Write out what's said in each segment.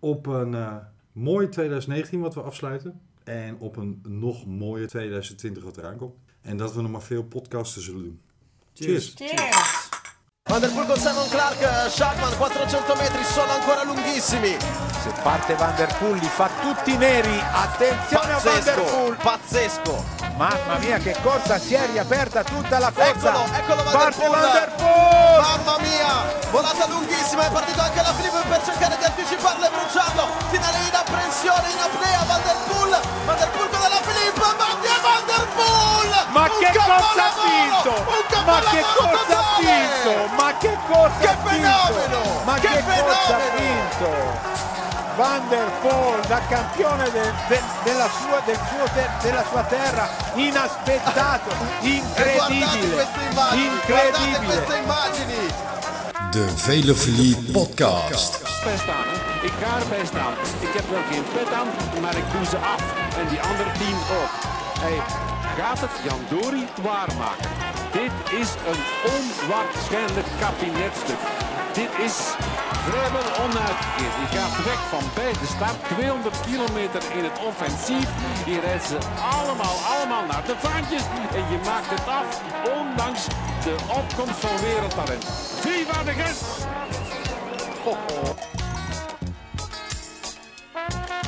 Op een eh, mooi 2019 wat we afsluiten. En op een nog mooier 2020 wat eraan komt. En dat we nog maar veel podcasten zullen doen. Cheers. Cheers! Van der Poel con Simon Clark, Schachman 400 metri sono ancora lunghissimi. Se parte Van der Poel li fa tutti neri, attenzione a Van der Pazzesco, Poel. pazzesco. Mamma mia che corsa, si è riaperta tutta la corsa. Eccolo, eccolo Van der parte Poel. Van der Poel. Mamma mia, volata lunghissima, è partito anche la Filippo per cercare di anticiparlo e bruciarlo. Finale in apprensione, in apnea, Van der Poel. Van der Poel con la Filippo, Mattia Van der Poel. Ma Un che corsa ha vinto! Ma che corsa ha vinto! Ma che corsa Che ha vinto! fenomeno! Ma Che che, corsa ha fenomeno! vinto! Van der Poel, da campione de- de- della, sua, del suo te- della sua terra, inaspettato, E guardate incredibile, queste immagini, guardate incredibile. queste immagini. De Velofilie Podcast. Hè? Ik ga erbij staan. Ik heb wel geen pet aan, maar ik doe ze af. En die andere team ook. Hij gaat het Jan Dori waarmaken. Dit is een onwaarschijnlijk kabinetstuk. Dit is vrijwel onuitgekeerd. Je gaat weg van bij de start. 200 kilometer in het offensief. Je rijdt ze allemaal, allemaal naar de vaantjes. En je maakt het af, ondanks de opkomst van wereldtalent. Viva de! Ho, ho.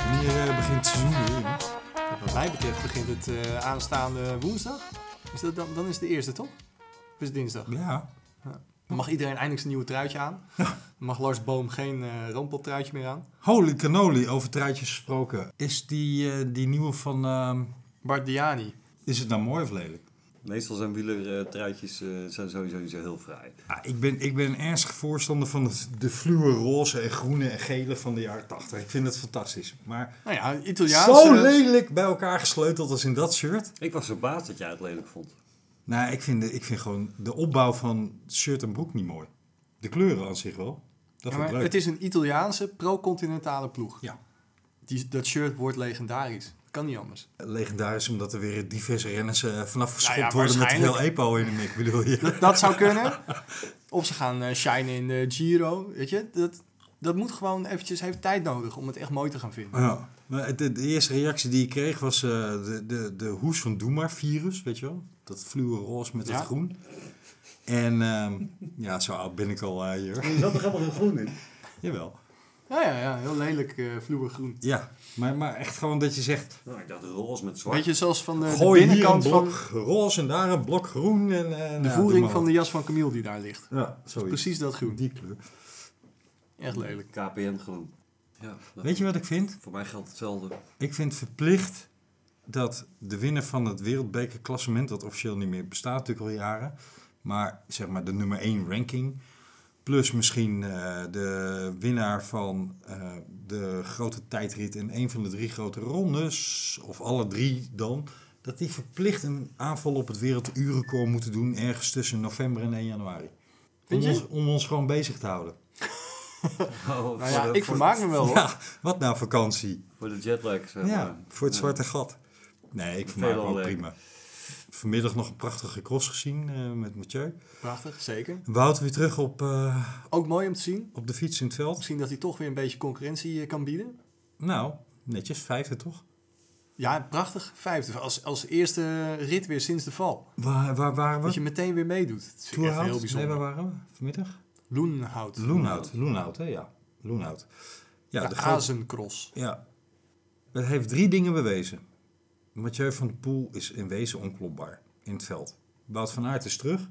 Wanneer eh, begint het seizoen? Wat mij betreft begint het eh, aanstaande woensdag. Is dat dan, dan is het de eerste, toch? Of is het dinsdag? Ja. Dan mag iedereen eindelijk zijn nieuwe truitje aan. Dan mag Lars Boom geen eh rampeltruitje meer aan. Holy cannoli, over truitjes gesproken. Is die, eh, die nieuwe van... ehm, Bart Diani. is het nou mooi of lelijk? Meestal zijn wielertruitjes eh zijn sowieso niet zo heel fraai. Ah, ik, ben, ik ben een ernstig voorstander van de, de fluwe roze en groene en gele van de jaren 80. Ik vind het fantastisch. Maar Nou ja, Italiaanse... zo lelijk bij elkaar gesleuteld als in dat shirt. Ik was verbaasd dat jij het lelijk vond. Nou, ik vind, de, ik vind gewoon de opbouw van shirt en broek niet mooi. De kleuren aan zich wel. Dat Ja, maar leuk. het is een Italiaanse pro-continentale ploeg. Ja. Die, dat shirt wordt legendarisch. Kan niet anders. Legendarisch omdat er weer diverse renners eh, vanaf geschopt Nou ja, worden met veel waarschijnlijk. EPO in de mik, bedoel je? Dat, dat zou kunnen. Of ze gaan eh shinen in de Giro. Weet je, dat, dat moet gewoon eventjes, heeft tijd nodig om het echt mooi te gaan vinden. Ja. Maar de, de eerste reactie die ik kreeg was eh, de, de, de hoes van Doe virus, weet je wel? Dat fluwe roze met Ja. het groen. En ehm, ja, zo oud ben ik al eh, hier. Je zat er helemaal heel groen in. Jawel. Ja, ja, ja heel lelijk uh, groen. Ja, maar, maar echt gewoon dat je zegt, Nou, ik dacht roze met zwart. Weet je, zoals van de, de gooi hier een binnenkant van blok roze en daar een blok groen. En, eh, de nou, doe voering van de jas van Camille die daar ligt. Ja, zoiets. Precies dat groen. Die kleur. Echt lelijk. KPN groen. Ja, Weet je wat ik vind? Voor mij geldt hetzelfde. Ik vind verplicht dat de winnaar van het wereldbekerklassement, dat officieel niet meer bestaat natuurlijk al jaren, maar zeg maar de nummer 1 ranking, plus misschien eh, de winnaar van eh, de grote tijdrit in een van de drie grote rondes, of alle drie dan, dat die verplicht een aanval op het werelduurrecord moeten doen ergens tussen november en 1 januari. Vind om, je? ons, om ons gewoon bezig te houden. Oh, Nou ja, ik vermaak me wel hoor. Ja, wat nou vakantie? Voor de jetlag, zeg Ja, maar. voor het Ja. zwarte gat. Nee, ik vermaak me Veelal ook leuk. prima. Vanmiddag nog een prachtige cross gezien eh, met Mathieu. Prachtig, zeker. Wout weer terug op, eh, Ook mooi om te zien. op de fiets in het veld. Misschien dat hij toch weer een beetje concurrentie eh, kan bieden. Nou, netjes, vijfde toch? Ja, prachtig. Vijfde. Als, als eerste rit weer sinds de val. Waar, waar waren we? Dat je meteen weer meedoet. Dat vind ik echt heel Toerhout? Nee, bijzonder. waar waren we vanmiddag? Loenhout. Loenhout. Loenhout, hè? Ja, Loenhout. Ja, de de Azencross. Ja. Het heeft drie dingen bewezen. Mathieu van der Poel is in wezen onklopbaar in het veld. Wout van Aert is terug.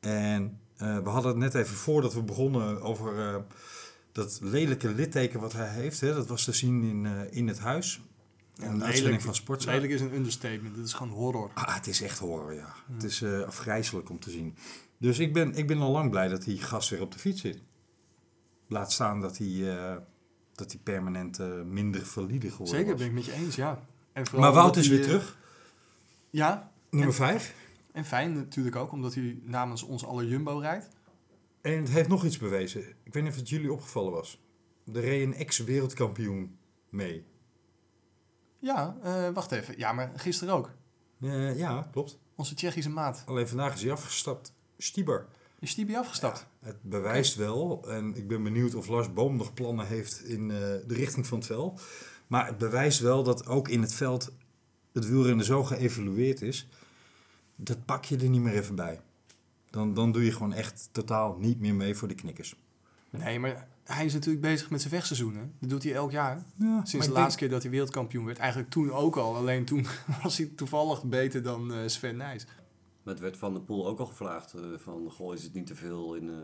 En eh, we hadden het net even voordat we begonnen over eh, dat lelijke litteken wat hij heeft. Hè. Dat was te zien in, eh, in het huis. Een uitzending van Sportzaal. Lelijk is een understatement. Dit is gewoon horror. Ah, het is echt horror, ja. Het is afgrijzelijk om te zien. Dus ik ben, ik ben al lang blij dat die gast weer op de fiets zit. Laat staan dat hij, dat hij permanent minder valide geworden Zeker, was. ben ik met je eens, ja. En vooral Maar Wout is weer eh, terug. Ja, Nummer en, 5. en fijn natuurlijk ook, omdat hij namens ons alle Jumbo rijdt. En het heeft nog iets bewezen. Ik weet niet of het jullie opgevallen was. Er reed een ex-wereldkampioen mee. Ja, eh, wacht even. Ja, maar gisteren ook. Eh, ja, klopt. Onze Tsjechische maat. Alleen vandaag is hij afgestapt. Stibar. Is Stibi afgestapt? Het bewijst wel, en ik ben benieuwd of Lars Boom nog plannen heeft in de richting van het veld. Maar het bewijst wel dat ook in het veld het wielrennen zo geëvalueerd is. Dat pak je er niet meer even bij. Dan, dan doe je gewoon echt totaal niet meer mee voor de knikkers. Nee, maar hij is natuurlijk bezig met zijn vegseizoen. Hè? Dat doet hij elk jaar. Ja, maar Sinds de laatste keer dat hij wereldkampioen werd. Eigenlijk toen ook al. Alleen toen was hij toevallig beter dan eh, Sven Nijs. Maar het werd Van der Poel ook al gevraagd eh, van, goh, is het niet te veel in eh,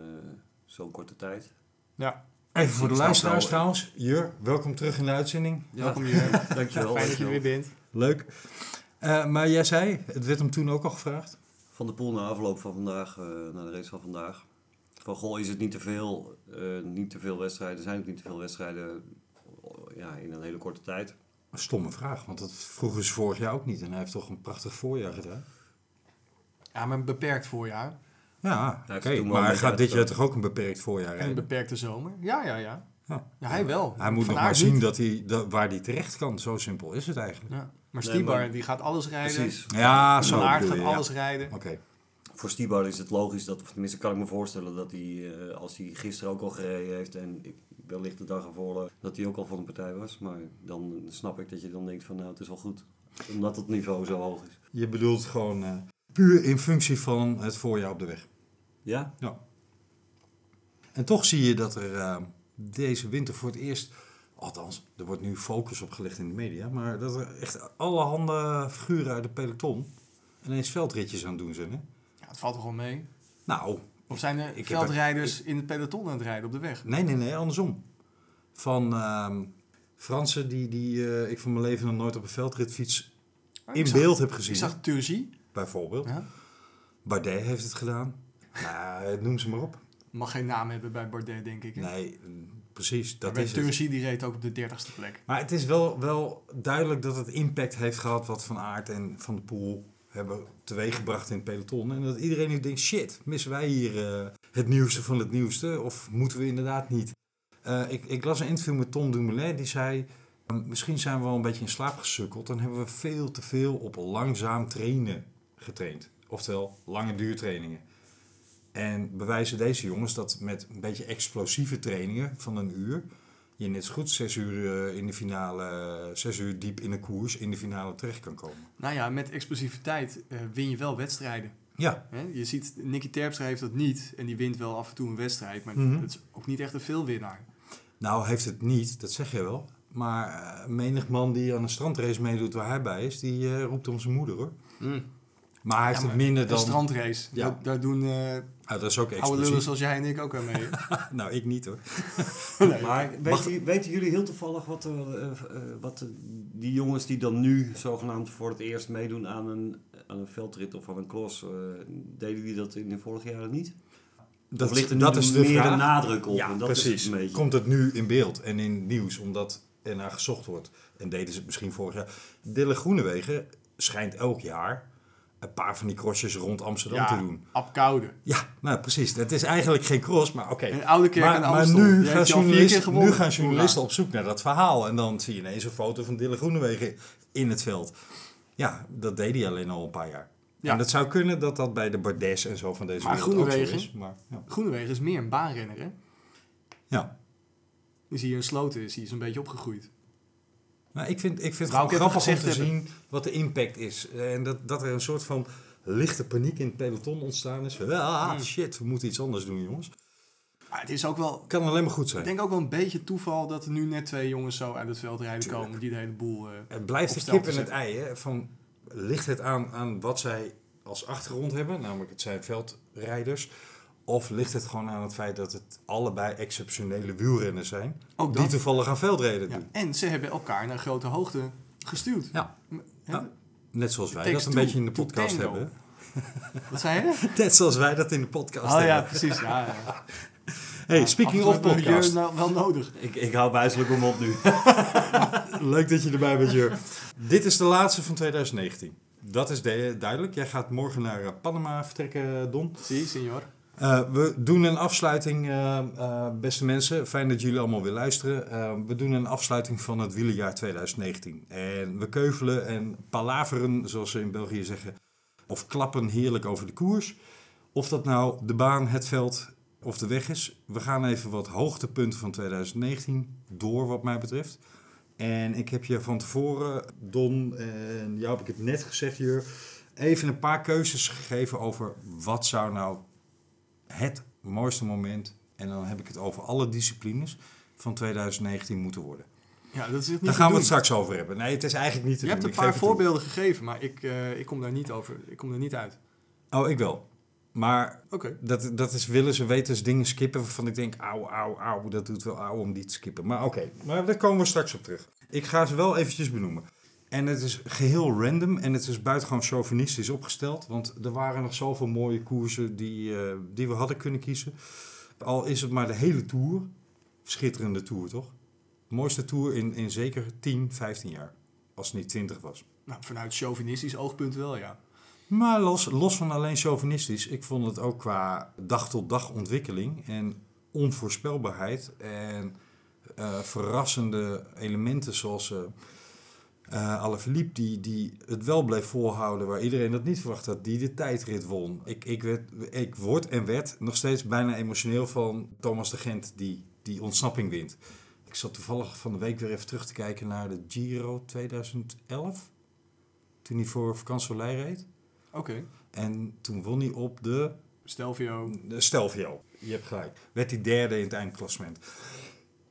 zo'n korte tijd? Ja, Even voor de luisteraars trouwens. Jur, welkom terug in de uitzending. welkom hier. Dankjewel. Fijn dat je er weer bent. Leuk. Eh, maar jij zei, het werd hem toen ook al gevraagd. Van der Poel na afloop van vandaag, eh naar de race van vandaag. Van, goh, is het niet te veel, eh, niet te veel wedstrijden? Zijn het niet te veel wedstrijden ja, in een hele korte tijd? Een stomme vraag, want dat vroegen ze vorig jaar ook niet. En hij heeft toch een prachtig voorjaar gedaan. Ja, maar een beperkt voorjaar. Ja, oké. Maar hij gaat dit jaar toch ook een beperkt voorjaar En een beperkte zomer. Ja, ja, ja. Ja. Ja, hij wel. Hij moet Van nog maar zien niet. dat hij, dat, waar hij terecht kan. Zo simpel is het eigenlijk. Ja. Maar Nee, Stibar, maar- die gaat alles rijden. Precies. Ja, zo Van Aert gaat je, ja. alles rijden. Oké. Voor Stibar is het logisch dat, of tenminste kan ik me voorstellen dat hij, eh, als hij gisteren ook al gereden heeft en ik, wellicht de dag ervoor, eh, dat hij ook al van de partij was. Maar dan snap ik dat je dan denkt van nou, het is wel goed. Omdat het niveau zo hoog is. Je bedoelt gewoon eh, puur in functie van het voorjaar op de weg. Ja? Ja. En toch zie je dat er eh, deze winter voor het eerst, althans, er wordt nu focus op gelegd in de media, maar dat er echt allerhande figuren uit de peloton ineens veldritjes aan het doen zijn. Hè? Ja, het valt toch wel mee. Nou, Of zijn er Ik veldrijders in het peloton aan het rijden op de weg? nee, nee, nee, andersom. Van ehm Fransen die, die eh, ik van mijn leven nog nooit op een veldritfiets Oh, in zag- beeld heb gezien. Ik zag Turgie. Bijvoorbeeld. Ja. Bardet heeft het gedaan. Nou, noem ze maar op. Mag geen naam hebben bij Bardet, denk ik. hè? Nee, precies. Dat maar is die reed ook op de dertigste plek. Maar het is wel, wel duidelijk dat het impact heeft gehad wat Van Aert en Van de Poel hebben teweeggebracht in het peloton. En dat iedereen nu denkt, shit, missen wij hier eh, het nieuwste van het nieuwste? Of moeten we inderdaad niet? Eh, ik, ik las een interview met Tom Dumoulin, die zei... "Hm, Misschien zijn we wel een beetje in slaap gesukkeld. Dan hebben we veel te veel op langzaam trainen getraind. Oftewel, lange duurtrainingen. En bewijzen deze jongens dat met een beetje explosieve trainingen van een uur... je net zo goed zes uur eh, in de finale, zes uur diep in de koers in de finale terecht kan komen. Nou ja, met explosiviteit eh, win je wel wedstrijden. Ja? Je ziet, Nicky Terpstra heeft dat niet. En die wint wel af en toe een wedstrijd. Maar Mhm. het is ook niet echt een veelwinnaar. nou heeft het niet, dat zeg je wel. Maar eh, menig man die aan een strandrace meedoet waar hij bij is, die eh, roept om zijn moeder hoor. Maar hij heeft Ja, het minder Een dan... strandrace. Ja. Daar, daar doen eh Ah, dat is ook oude lullen zoals jij en ik ook aan mee. nou, ik niet hoor. Nee. Maar weten, weten jullie heel toevallig wat, er, eh, eh, wat die jongens die dan nu zogenaamd voor het eerst meedoen aan een, aan een veldrit of aan een eh, deden die dat in de vorige jaren niet? Dat, of ligt er nu dat is de meer vraag. de nadruk op? Ja, En dat precies. Is het een beetje. Komt het nu in beeld en in nieuws, omdat er naar gezocht wordt. En deden ze het misschien vorig jaar. Dille Groenewegen schijnt elk jaar een paar van die crossjes rond Amsterdam te ja, doen. Apkoude. Ja, nou precies. Het is eigenlijk geen cross, maar oké. Een oude kerk Maar, maar nu, gaan journalisten, nu gaan journalisten op zoek naar dat verhaal. En dan zie je ineens een foto van Dille Groenewegen in het veld. Ja, dat deed hij alleen al een paar jaar. Ja. En dat zou kunnen dat dat bij de Bardets en zo van deze Maar Groenewegen? is. Maar, ja. Groenewegen is meer een baanrenner, hè? ja. Die zie je in Sloten, is hij zo'n beetje opgegroeid. Nou, ik vind, ik vind het ik grappig om te zien wat de impact is. En dat, dat er een soort van lichte paniek in het peloton ontstaan is. Van, ah, Hmm. shit, we moeten iets anders doen, jongens. Maar het is ook wel, Kan alleen maar goed ik zijn. denk ook wel een beetje toeval dat er nu net twee jongens zo uit het veld rijden komen. Die de hele boel... eh, Het blijft de kip en het ei. Hè? Van, ligt het aan, aan wat zij als achtergrond hebben, namelijk het zijn veldrijders. Of ligt het gewoon aan het feit dat het allebei exceptionele wielrenners zijn. Ook die dat. toevallig aan veldrijden ja. doen. En ze hebben elkaar naar grote hoogte gestuurd. Ja. Net zoals wij dat een beetje in de podcast hebben. Wat zei je? Net zoals wij dat in de podcast Oh ja, hebben. precies. Ja, ja. Hey, speaking of hebben podcast. nou wel nodig. Ik, ik hou wijselijk om op nu. Leuk dat je erbij bent, Jur. Dit is de laatste van 2019. Dat is de- duidelijk. Jij gaat morgen naar eh, Panama vertrekken, Don. Zie, senor. Eh, we doen een afsluiting, eh, eh, beste mensen. Fijn dat jullie allemaal weer luisteren. We doen een afsluiting van het wielerjaar 2019. En we keuvelen en palaveren, zoals ze in België zeggen, of klappen heerlijk over de koers. Of dat nou de baan, het veld of de weg is. We gaan even wat hoogtepunten van 2019 door, wat mij betreft. En ik heb je van tevoren, Don en jou heb ik het net gezegd hier, even een paar keuzes gegeven over wat zou nou het mooiste moment, en dan heb ik het over alle disciplines, van 2019 moeten worden. Ja, dat is niet Daar gaan we het straks over hebben. Nee, het is eigenlijk niet te Je hebt een Ik paar toe. voorbeelden gegeven, maar ik, eh, ik kom daar niet over. Ik kom er niet uit. Oh, ik wel. Maar dat, dat is willen ze weten, dingen skippen waarvan ik denk, auw, auw, auw, dat doet wel auw om die te skippen. Maar oké, maar daar komen we straks op terug. Ik ga ze wel eventjes benoemen. En het is geheel random en het is buitengewoon chauvinistisch opgesteld. Want er waren nog zoveel mooie koersen die, eh, die we hadden kunnen kiezen. Al is het maar de hele Tour. Schitterende Tour, toch? Mooiste Tour in, in zeker 10, 15 jaar. Als het niet 20 was. Nou, vanuit chauvinistisch oogpunt wel, ja. Maar los, los van alleen chauvinistisch, ik vond het ook qua dag tot dag ontwikkeling en onvoorspelbaarheid en eh, verrassende elementen zoals eh eh Alaphilippe die, die het wel bleef volhouden waar iedereen dat niet verwacht had, die de tijdrit won. Ik, ik, werd, ik word en werd nog steeds bijna emotioneel van Thomas de Gent die die ontsnapping wint. Ik zat toevallig van de week weer even terug te kijken naar de Giro 2011, toen hij voor Vakansolei reed. Oké. En toen won hij op de, Stelvio. de Stelvio. Je hebt gelijk. Werd hij derde in het eindklassement.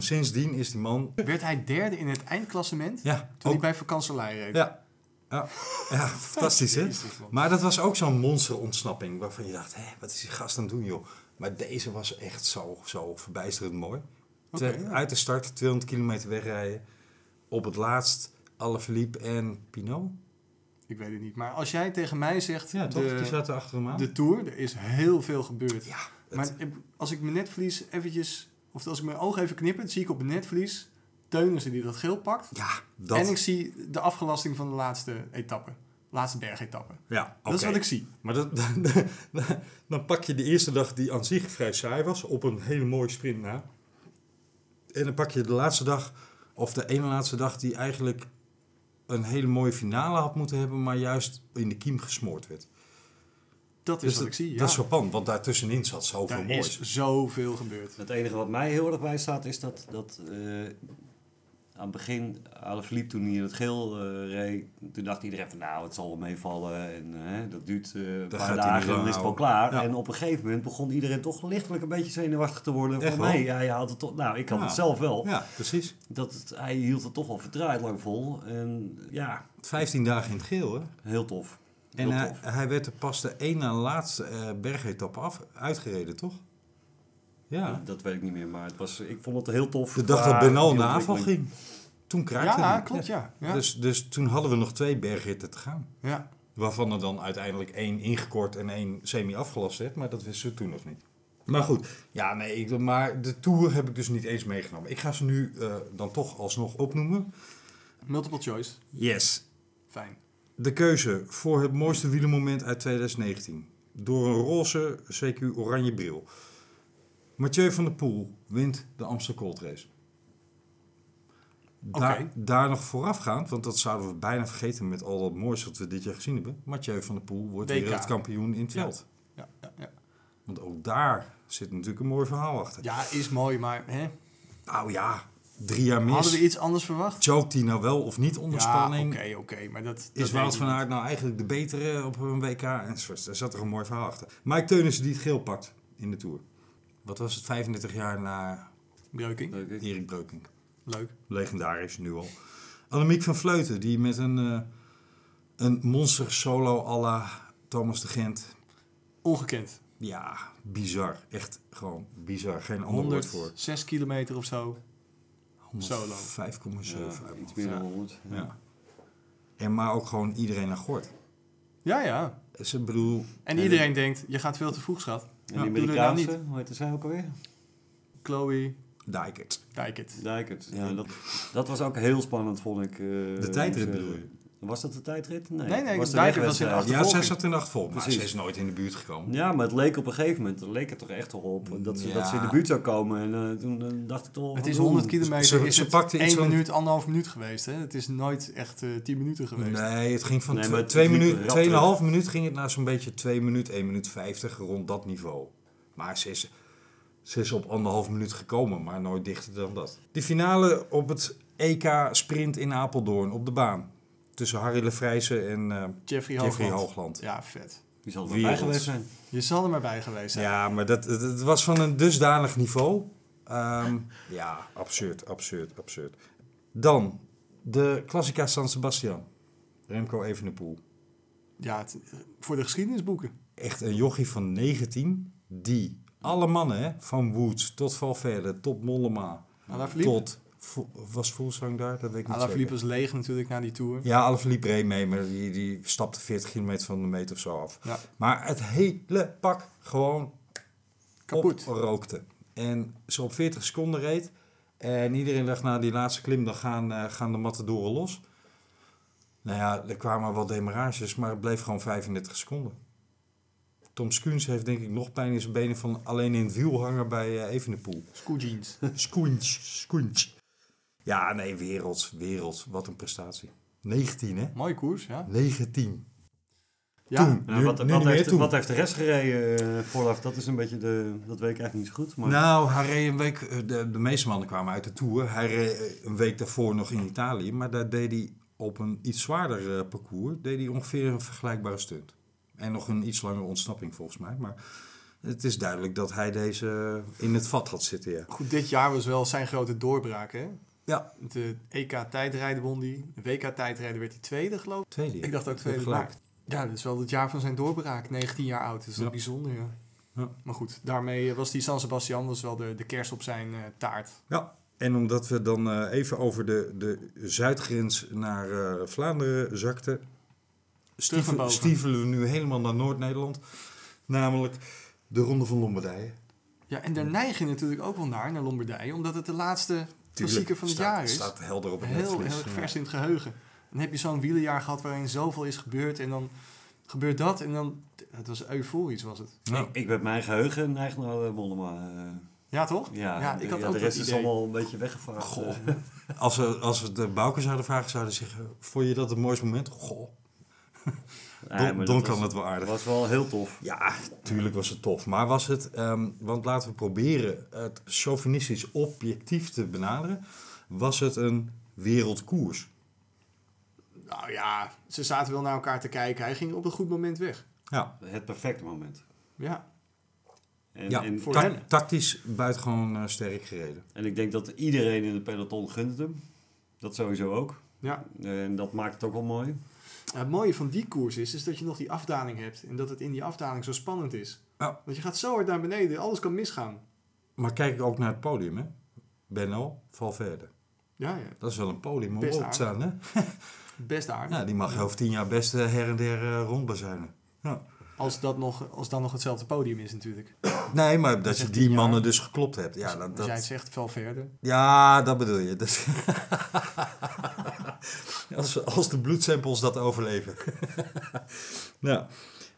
Sindsdien is die man... Werd hij derde in het eindklassement Ja, toen hij ook, bij vakantselij reed? ja, ja, ja fantastisch hè? Maar dat was ook zo'n monsterontsnapping waarvan je dacht, hé, wat is die gast aan het doen joh? Maar deze was echt zo, zo verbijsterend mooi. Ja. Uit de start 200 kilometer wegrijden. Op het laatst Alaphilippe en Pinot. Ik weet het niet. Maar als jij tegen mij zegt, Ja, toch? de, die zaten achter hem aan. de Tour, er is heel veel gebeurd. ja, het- Maar ik- als ik mijn netvlies eventjes, of als ik mijn ogen even knip, dan zie ik op mijn netvlies Teunissen die dat geel pakt. ja, dat... En ik zie de afgelasting van de laatste etappe. Laatste bergetappe. ja, Dat is wat ik zie. Maar dat, dan pak je de eerste dag die aan zich vrij saai was, op een hele mooie sprint na. En dan pak je de laatste dag, of de ene laatste dag, die eigenlijk een hele mooie finale had moeten hebben, maar juist in de kiem gesmoord werd. Dat is Dus wat dat, ik zie. dat is verpand, want daartussenin zat zoveel Daar moois. is zoveel gebeurd. Het enige wat mij heel erg bij staat is dat, dat eh, aan het begin, Alaphilippe toen hij in het geel eh, reed, toen dacht iedereen van nou het zal wel meevallen en dat duurt eh, een Dat paar dagen en dan is het wel klaar. Ja. En op een gegeven moment begon iedereen toch lichtelijk een beetje zenuwachtig te worden Echt van wel? nee, hij had het toch, nou ik had Ja. het zelf wel, Ja, precies. dat het, hij hield het toch wel verdraaid lang vol en ja, 15 dagen in het geel, hè? heel tof. En hij, werd er pas de één na laatste eh bergetappe af, uitgereden, toch? Ja. Dat weet ik niet meer, maar het was, ik vond het heel tof. De dag dat Benal de aanval ging. Toen kraakte Ja, hij. klopt, ja. Ja. Dus, dus toen hadden we nog twee bergritten te gaan. ja. Waarvan er dan uiteindelijk één ingekort en één semi-afgelast werd. Maar dat wisten we toen nog niet. Maar goed, ja, nee, ik, maar de Tour heb ik dus niet eens meegenomen. Ik ga ze nu eh, dan toch alsnog opnoemen. Multiple choice. Yes. Fijn. De keuze voor het mooiste wielermoment uit 2019. Door een roze, CQ oranje bril. Mathieu van der Poel wint de Amsterdam Gold Race. Daar, daar nog voorafgaand, want dat zouden we bijna vergeten met al dat moois wat we dit jaar gezien hebben. Mathieu van der Poel wordt wereldkampioen in het Ja. veld. Ja, ja, ja. Want ook daar zit natuurlijk een mooi verhaal achter. ja, is mooi, maar hè? Nou ja, drie jaar mis. hadden we iets anders verwacht? Choked hij nou wel of niet onder Ja, spanning? oké, oké. maar dat, dat Is Wout van. Aert nou eigenlijk de betere op een WK? En daar zat er een mooi verhaal achter. Mike Teunissen die het geel pakt in de Tour. Wat was het, 35 jaar na Breuking. Erik Breukink. Leuk. Legendarisch nu al. Annemiek van Vleuten die met een, eh, een monster solo à la Thomas de Gent. Ongekend. Ja, bizar. Echt gewoon bizar. Geen ander woord voor. 106 kilometer of zo. Solo. 5,7. Ja, iets meer dan 100. Ja. Ja. En maar ook gewoon iedereen naar gort. Ja, ja. Dus ik bedoel, En iedereen denkt, je gaat veel te vroeg, schat. En Ja, die nou Amerikaanse, hoe heet zij ook alweer? Chloe Dijkert. Dijkert. Dijkert. Ja, dat, dat was ook heel spannend, vond ik. eh, De tijdrit bedoel zeggen. Was dat de tijdrit? Nee, Nee, nee, was de tijdrit was in wegwedstrijd. de Ja, zij zat in de achtervolging, maar Precies. ze is nooit in de buurt gekomen. Ja, maar het leek op een gegeven moment, er leek het toch echt wel op dat ze, Ja. dat ze in de buurt zou komen. En eh, toen eh, dacht ik toch... Het is oeh. 100 kilometer, Ze- is ze het pakte iets 1 van- minuut, anderhalf minuut geweest. Hè? Het is nooit echt eh 10 minuten geweest. Nee, het ging van Nee, tw- maar het twee 2,5 minuut ging het naar zo'n beetje 2 minuten, 1 minuut 50, rond dat niveau. Maar ze is, ze is op anderhalf minuut gekomen, maar nooit dichter dan dat. De finale op het EK Sprint in Apeldoorn op de baan. Tussen Harry Lefrijzen en eh, Jeffrey, Jeffrey Hoogland. Hoogland. Ja, vet. Die zal er wel Werelds. bij geweest zijn. Je zal er maar bij geweest zijn. Ja, maar dat, het, was van een dusdanig niveau. Ehm, ja, absurd, absurd, absurd. Dan de Classica San Sebastian. Remco Evenepoel. Ja, het- voor de geschiedenisboeken. Echt een jochie van 19 die alle mannen, hè, van Woods tot Valverde, tot Mollema, Alaphilippe? tot... Was Fulsang daar? Dat weet ik niet Alaphilippe zeker. was leeg natuurlijk na die tour. Ja, Alaphilippe reed mee, maar die, die stapte 40 kilometer van de meter of zo af. Ja. Maar het hele pak gewoon Kapot. oprookte. En zo op 40 seconden reed. En iedereen dacht, na die laatste klim, dan gaan, eh, gaan de matadoren los. Nou ja, er kwamen wel demarages, maar het bleef gewoon 35 seconden. Tom Skuns heeft denk ik nog pijn in zijn benen van alleen in het wiel hangen bij eh Evenepoel. Skuns. Ja, nee, werelds, werelds. Wat een prestatie. 19, hè? Mooie koers, ja. 19. Ja, Toen. Ja, Nu- wat, nu wat, heeft, wat heeft de rest gereden eh, vooraf? Dat is een beetje de... Dat weet ik eigenlijk niet zo goed. Maar Nou, hij reed een week, eh, de, de meeste mannen kwamen uit de Tour. Hij reed eh, een week daarvoor nog in Italië, maar daar deed hij op een iets zwaarder parcours, deed hij ongeveer een vergelijkbare stunt. En nog een iets langere ontsnapping volgens mij, maar het is duidelijk dat hij deze in het vat had zitten, ja. goed, dit jaar was wel zijn grote doorbraak, hè. Ja, De EK-tijdrijden won hij. De WK-tijdrijden werd hij tweede, geloof ik. tweede. Ik dacht ook tweede. Maar ja, dat is wel het jaar van zijn doorbraak. 19 jaar oud. Dat is bijzonder, ja. Ja. Maar goed, daarmee was die San Sebastian was wel de, de kerst op zijn eh, taart. Ja, en omdat we dan eh, even over de, de zuidgrens naar eh, Vlaanderen zakten, stieven, boven. stiefelen we nu helemaal naar Noord-Nederland. Namelijk de Ronde van Lombardije. Ja, en daar neig je natuurlijk ook wel naar, naar Lombardije. Omdat het de laatste klassieker van het staat, jaar is. staat helder op het heel, heel vers in het geheugen. Dan heb je zo'n wielerjaar gehad waarin zoveel is gebeurd. En dan gebeurt dat. En dan... Het was euforisch, was het. Ik, ik met mijn geheugen neig naar uh, Mollema. eh. Ja, toch? ja, Ja, ik had ja, ook de dat rest is allemaal een beetje weggevaagd. Goh. eh. Als we, als we de Bouke zouden vragen, zouden ze zeggen... Vond je dat het mooiste moment? Goh, Don, Don dat kan was- het wel aardig. was wel heel tof. Ja, tuurlijk was het tof. Maar was het, ehm, want laten we proberen het chauvinistisch objectief te benaderen. Was het een wereldkoers? Nou ja, ze zaten wel naar elkaar te kijken. Hij ging op een goed moment weg. Ja, Het perfecte moment. Ja, En, ja en, voor ta- tactisch buitengewoon eh, sterk gereden. en ik denk dat iedereen in het peloton gunt het hem. Dat sowieso ook. ja. En dat maakt het ook wel mooi. Het mooie van die koers is, is dat je nog die afdaling hebt. En dat het in die afdaling zo spannend is. Ja. Want je gaat zo hard naar beneden. Alles kan misgaan. Maar kijk ook naar het podium, hè. Benno, Valverde. Ja, ja. Dat is wel een podium om Best op te staan, hè. Best aardig. Ja, die mag over tien jaar best eh, her en der eh, rondbazuinen. Ja. Als, dat nog, als dan nog hetzelfde podium is natuurlijk. Nee, maar dat je die jaar. mannen dus geklopt hebt. Ja, dat, Als dat, jij het zegt, vel verder. ja dat bedoel je. Dus als, als de bloedsamples dat overleven. nou,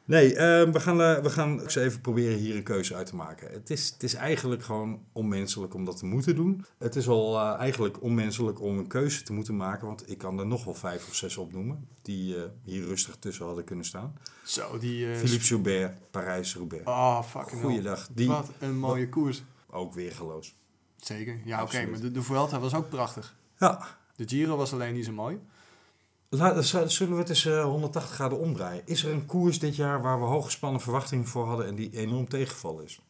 nee, eh, we, gaan, eh, we gaan eens even proberen hier een keuze uit te maken. Het is, het is eigenlijk gewoon onmenselijk om dat te moeten doen. Het is al eh, eigenlijk onmenselijk om een keuze te moeten maken. Want ik kan er nog wel vijf of zes opnoemen. Die eh, hier rustig tussen hadden kunnen staan. Zo, die... Philippe Joubert, Parijs-Roubaix. Oh, fucking. Goeiedag. Die Wat een mooie koers. ook weergeloos. Zeker. Ja, oké. Maar de, de Vuelta was ook prachtig. Ja, De Giro was alleen niet zo mooi. Laat, zullen we het eens eh, 180 graden omdraaien? Is er een koers dit jaar waar we hooggespannen verwachtingen voor hadden en die enorm tegengevallen is?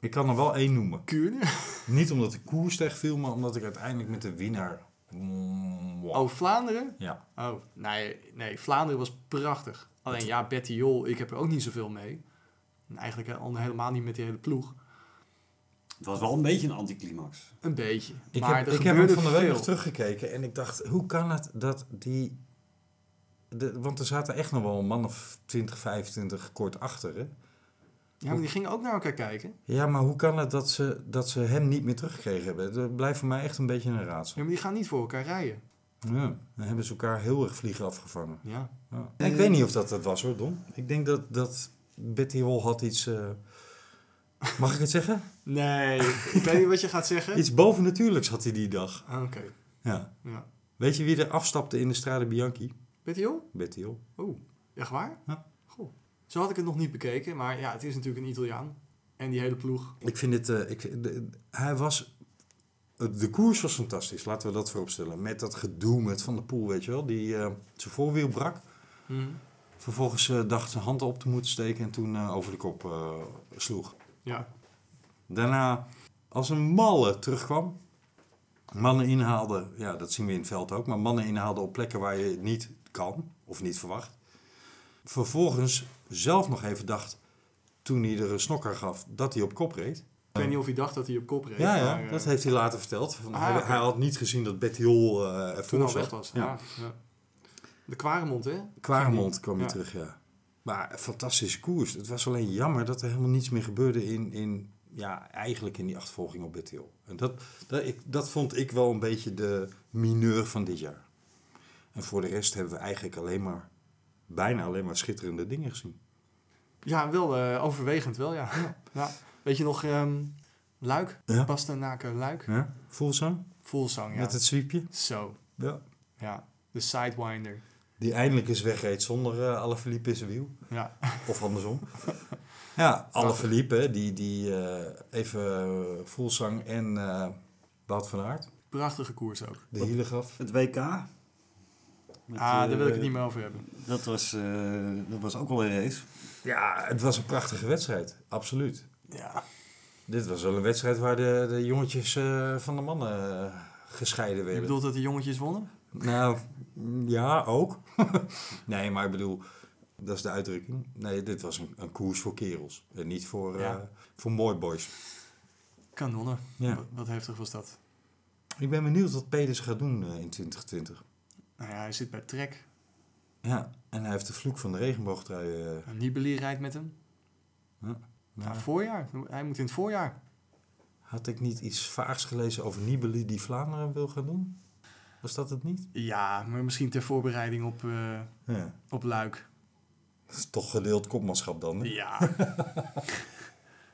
Ik kan er wel één noemen. Kuurne? Niet omdat de koers tegenviel, maar omdat ik uiteindelijk met de winnaar... Wow. Oh, Vlaanderen? Ja. Oh, nee, nee, Vlaanderen was prachtig. Alleen ja, Betty Jol, ik heb er ook niet zoveel mee. En eigenlijk al helemaal niet met die hele ploeg. Het was wel een beetje een anticlimax. Een beetje. Ik maar heb, ik heb hem van de week nog teruggekeken en ik dacht, hoe kan het dat die... De, want er zaten echt nog wel een man of 20, 25 kort achter, hè? Ja, maar die gingen ook naar elkaar kijken. Ja, maar hoe kan het dat ze, dat ze hem niet meer teruggekregen hebben? Dat blijft voor mij echt een beetje een raadsel. Ja, maar die gaan niet voor elkaar rijden. Ja, dan hebben ze elkaar heel erg vliegen afgevangen. Ja. Ja. Ik weet niet of dat het was hoor, Don. Ik denk dat, dat Betty Hol had iets... eh, mag ik het zeggen? Nee, ik weet niet wat je gaat zeggen. Iets bovennatuurlijks had hij die dag. Ah, Oké, Ja. ja. Weet je wie er afstapte in de Strade Bianchi? Betty Hill? Betty Hol. Oh, echt waar? Ja. Goh. Zo had ik het nog niet bekeken, maar ja, het is natuurlijk een Italiaan. En die hele ploeg. Ik vind het... eh, ik, de- hij was... De koers was fantastisch, laten we dat vooropstellen. Met dat gedoe met Van der Poel, weet je wel. Die eh, zijn voorwiel brak. Vervolgens eh, dacht zijn hand op te moeten steken en toen over de kop sloeg. Ja. Daarna als een malle terugkwam. Mannen inhaalde, ja dat zien we in het veld ook, maar mannen inhaalde op plekken waar je niet kan of niet verwacht. Vervolgens zelf nog even dacht, toen hij er een snokker gaf, dat hij op kop reed. Ik weet niet of hij dacht dat hij op kop reed. Ja, ja maar, eh, dat heeft hij later verteld. Van, Ah, hij, had niet gezien dat Betty Hol eh ervoor al zat. weg was. Ja. De Kwaremond, hè? Kwaremond kwam hij terug, ja. Maar fantastische koers. Het was alleen jammer dat er helemaal niets meer gebeurde in, in ja, eigenlijk in die achtervolging op Betty Hill. En dat, dat, ik, dat vond ik wel een beetje de mineur van dit jaar. En voor de rest hebben we eigenlijk alleen maar, bijna alleen maar schitterende dingen gezien. Ja, wel eh, overwegend wel, ja. ja. Weet je nog, ehm Luik? Ja. Bastenaken Luik? Ja? Fullsang? Fullsang, ja. Met het sweepje? Zo, Ja. ja. De Sidewinder. Die eindelijk eens wegreed zonder eh alle Philippe in zijn wiel. Ja. Of andersom. ja, alle Philippe, die, die eh, even uh, Fullsang en eh Wout van Aert. Prachtige koers ook. De hielen gaf. Het WK. Met, ah, daar wil ik eh, het niet meer over hebben. Dat was, eh, dat was ook wel een race. Ja, het was een prachtige wedstrijd. Absoluut. Ja. Dit was wel een wedstrijd waar de, de jongetjes eh, van de mannen eh, gescheiden Je werden. bedoelt dat de jongetjes wonnen? Nou, ja, ook. nee, maar ik bedoel, dat is de uitdrukking. Nee, dit was een, een koers voor kerels. En niet voor, eh Ja. voor mooi boys. Kanonnen. Ja. Wat, wat heftig was dat. Ik ben benieuwd wat Peders gaat doen eh, in 2020. Nou ja, hij zit bij Trek. Ja, en hij heeft de vloek van de regenboogtrui. eh, En Nibali rijdt met hem. Ja. Nou, voorjaar. Hij moet in het voorjaar. had ik niet iets vaags gelezen over Nibali die Vlaanderen wil gaan doen? Was dat het niet? Ja, maar misschien ter voorbereiding op, eh, Ja. op Luik. Dat is toch gedeeld kopmanschap dan, hè? Ja.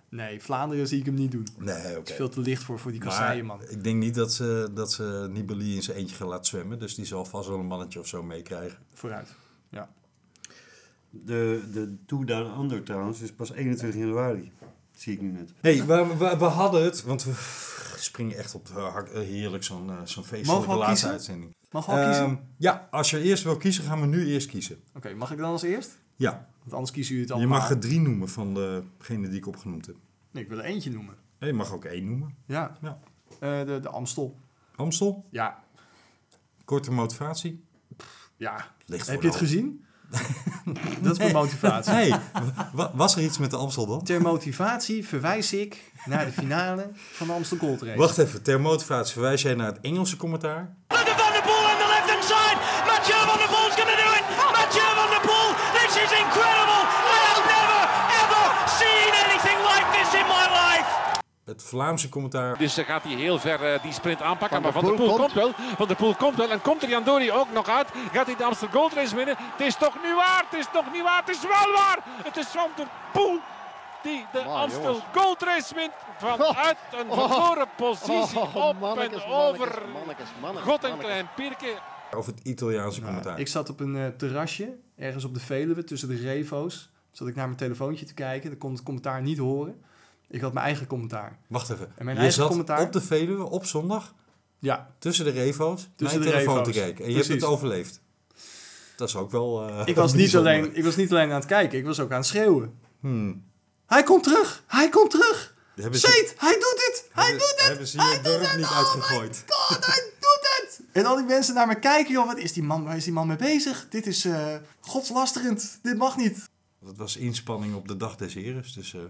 nee, Vlaanderen zie ik hem niet doen. Nee, oké. Het is veel te licht voor, voor die kasseien, man. ik denk niet dat ze, dat ze Nibali in zijn eentje gaan laten zwemmen. Dus die zal vast wel een mannetje of zo meekrijgen. Vooruit. Ja. De, de Tour Down Under trouwens is pas 21 januari. Zie ik nu net. hey, we, we, we hadden het, want we springen echt op hard- uh, heerlijk zo'n uh, zo'n feestelijke al laatste kiezen? uitzending. Mag al kiezen? Ehm, ja, als je eerst wil kiezen, gaan we nu eerst kiezen. Oké, mag ik dan als eerst? Ja, Want anders kiezen jullie het je allemaal. mag er drie noemen van degene die ik opgenoemd heb. Nee, ik wil er eentje noemen. En je mag ook één noemen. Ja. Ja. Eh, de, de Amstel. Amstel, Ja. korte motivatie. Ja. Ligt Heb je het de gezien? Dat is mijn motivatie. Wa- was er iets met de Amstel dan? Ter motivatie verwijs ik naar de finale van de Amstel Gold Race. Wacht even, ter motivatie verwijs jij naar het Engelse commentaar. Look at Van der Poel on the left hand side. Mathieu Van Het Vlaamse commentaar. Dus dan gaat hij heel ver eh, die sprint aanpakken. Van maar Van der Poel Poel komt. komt wel. Van der Poel komt wel. En komt er Jandori ook nog uit? Gaat hij de Amsterdam Gold Race winnen? Het is toch niet waar? Het is toch niet waar? Het is wel waar! Het is Van der Poel die de Amstel jongens. Gold Race wint. Vanuit een verloren positie Oh, op mannekes, en over mannekes, mannekes, God en mannekes. Klein Pierke. Over het Italiaanse Ja, commentaar. ik zat op een eh, terrasje, ergens op de Veluwe, tussen de revo's. Zat ik naar mijn telefoontje te kijken. Dan kon het commentaar niet horen. Ik had mijn eigen commentaar. Wacht even. En mijn je eigen zat commentaar? op de Veluwe op zondag Ja, tussen de revo's Tussen de telefoon revo's. te kijken. En je hebt het overleefd. Dat is ook wel eh, ik was, niet alleen, ik was niet alleen aan het kijken, ik was ook aan het schreeuwen. Hmm. Hij komt terug! Hij komt terug! Hebben ze- Seet, hij doet het! Hij hebben- doet het! Hebben ze hij je doet het! niet Oh uitgegooid? god, hij doet het! En al die mensen naar me kijken, joh, wat is die man, waar is die man mee bezig? Dit is eh godslasterend, dit mag niet. Dat was inspanning op de dag des heres. Dus eh,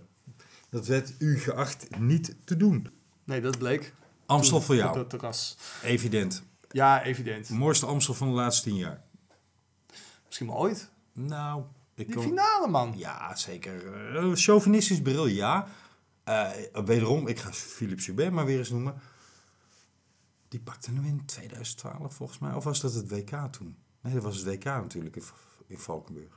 dat werd u geacht niet te doen. Nee, dat bleek. Amstel voor Op jou. het terras. Evident. Ja, evident. Mooiste Amstel van de laatste tien jaar. Misschien wel ooit. Nou, ik Die finale, man. Ja, zeker. Eh, chauvinistisch bril, ja. Eh, wederom, ik ga Philippe Joubert maar weer eens noemen. Die pakte hem in 2012 volgens mij. Of was dat het WK toen? Nee, dat was het WK natuurlijk in, in Valkenburg.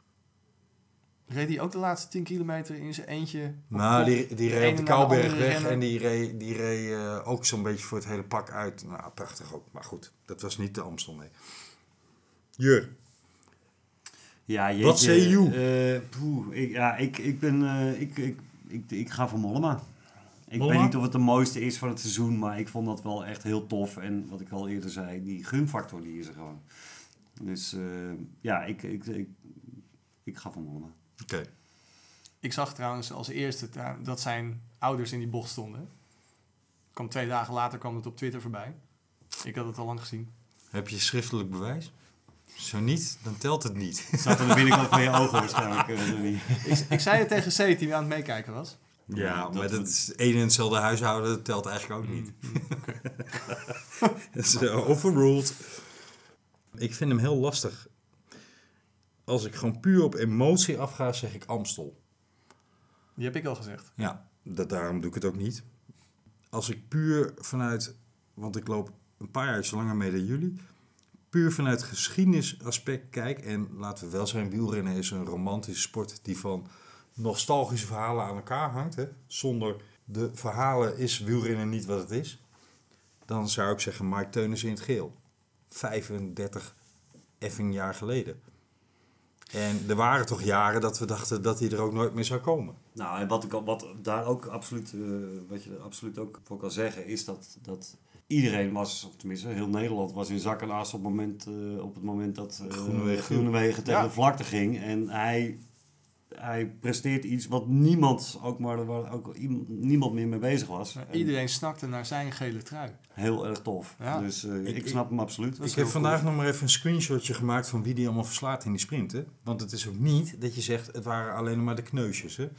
Reed hij ook de laatste 10 kilometer in zijn eentje? Nou, kop? die, die reed op de Kouwberg weg en die reed, die reed eh, ook zo'n beetje voor het hele pak uit. Nou, prachtig ook. Maar goed, dat was niet de Amstel, nee. Jur, Ja, jeetje. Wat you? Eh, poeh, ik, ja, ik, ik ben... eh, ik, ik, ik, ik ga voor Mollema. Ik Mollema? weet niet of het de mooiste is van het seizoen, maar ik vond dat wel echt heel tof. En wat ik al eerder zei, die gunfactor die is er gewoon. Dus eh, ja, ik, ik, ik, ik ga voor Mollema. Oké. Ik zag trouwens als eerste dat zijn ouders in die bocht stonden. Kwam twee dagen later kwam het op Twitter voorbij. Ik had het al lang gezien. Heb je schriftelijk bewijs? Zo niet, dan telt het niet. Het zat aan de binnenkant van je ogen waarschijnlijk. eh. Ik, ik zei het tegen C die aan het meekijken was. Ja, dat maar dat we- is één en hetzelfde huishouden, dat telt eigenlijk ook niet. Dat is eh, overruled. Ik vind hem heel lastig. Als ik gewoon puur op emotie afga, zeg ik Amstel. Die heb ik al gezegd. Ja, dat, daarom doe ik het ook niet. Als ik puur vanuit, want ik loop een paar jaar langer mee dan jullie, puur vanuit geschiedenisaspect kijk, en laten we wel zijn, wielrennen is een romantische sport die van nostalgische verhalen aan elkaar hangt. Hè? Zonder de verhalen is wielrennen niet wat het is. Dan zou ik zeggen Mike Teunis in het geel. 35 effing jaar geleden. En er waren toch jaren dat we dachten dat hij er ook nooit meer zou komen. Nou, en wat, ik, wat daar ook absoluut, eh, wat je er absoluut ook voor kan zeggen, is dat, dat iedereen was, of tenminste heel Nederland was in zak en as op het moment, eh, op het moment dat eh Groenewegen tegen Ja. de vlakte ging. En hij, hij presteert iets wat niemand, ook maar waar ook iem- niemand meer mee bezig was. En Iedereen snakte naar zijn gele trui. Heel erg tof. Ja. Dus eh, Ik- ik, snap hem absoluut. Ik heb vandaag nog maar even een screenshotje gemaakt van wie die allemaal verslaat in die sprint. Hè? Want het is ook niet dat je zegt, het waren alleen maar de kneusjes. Hè?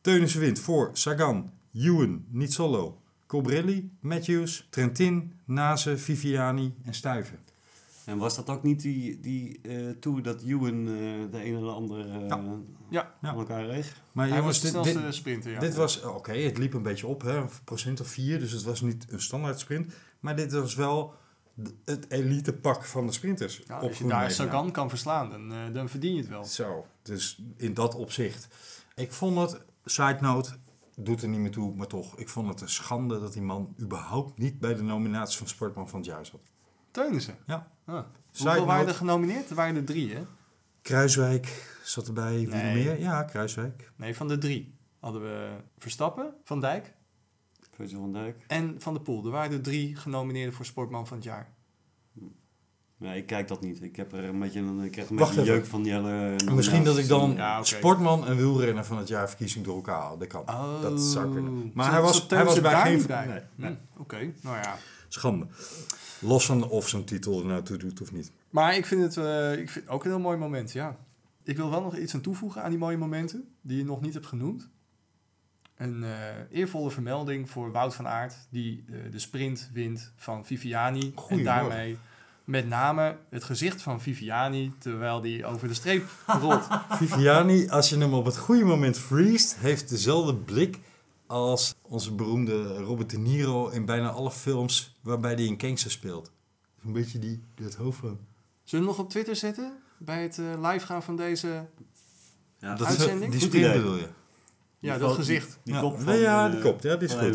Teunissen wint voor Sagan, Ewan, Nizzolo, Colbrelli, Matthews, Trentin, Nase, Viviani en Stuyven. En was dat ook niet die, die eh tour dat Ewan eh, de een en de ander eh, Ja. Aan elkaar reeg? Maar Hij jongens, was de dit, snelste dit, sprinter, ja. dit was, oké, het liep een beetje op, hè, een procent of vier, dus het was niet een standaard sprint. Maar dit was wel het elite pak van de sprinters. Ja, op als je daar. Sagan kan verslaan, dan, eh, dan verdien je het wel. Zo, dus in dat opzicht. Ik vond het, side note, doet er niet meer toe, maar toch. Ik vond het een schande dat die man überhaupt niet bij de nominatie van Sportman van het jaar zat. Teunissen. Ja. Ah. Hoeveel waren er genomineerd? Er waren er drie, hè? Kruiswijk zat erbij, wie Nee. meer? Ja, Kruiswijk. Nee, van de drie hadden we Verstappen, Van Dijk Virgil van Dijk. en Van der Poel. Er waren er drie genomineerden voor Sportman van het jaar. Nee, ik kijk dat niet. Ik heb er een beetje een, ik krijg een Wacht beetje even. jeuk van die hele... Misschien dat ik dan Ja. Sportman en wielrenner van het jaar verkiezing door elkaar haal. Dat kan. dat zou kunnen. Maar hij was, hij was bij daar geen... Nee, nee. Hm, Oké, nou ja. Schande. Los van of zijn titel er nou toe doet of niet. Maar ik vind het eh, ik vind ook een heel mooi moment, ja. Ik wil wel nog iets aan toevoegen aan die mooie momenten die je nog niet hebt genoemd. Een eh, eervolle vermelding voor Wout van Aert, die eh, de sprint wint van Viviani. En Goedemorgen. daarmee met name het gezicht van Viviani, terwijl die over de streep rolt. Viviani, als je hem op het goede moment freest, heeft dezelfde blik als onze beroemde Robert De Niro in bijna alle films waarbij hij een gangster speelt. Een beetje die, dat hoofd van. Zullen we hem nog op Twitter zetten? Bij het eh, live gaan van deze... Ja, Dat is Uitzending? die Goed sprint idee. bedoel je? Ja, Die dat gezicht. Die Ja. kop van... Nee, ja, die eh, kop. Ja, die is goed.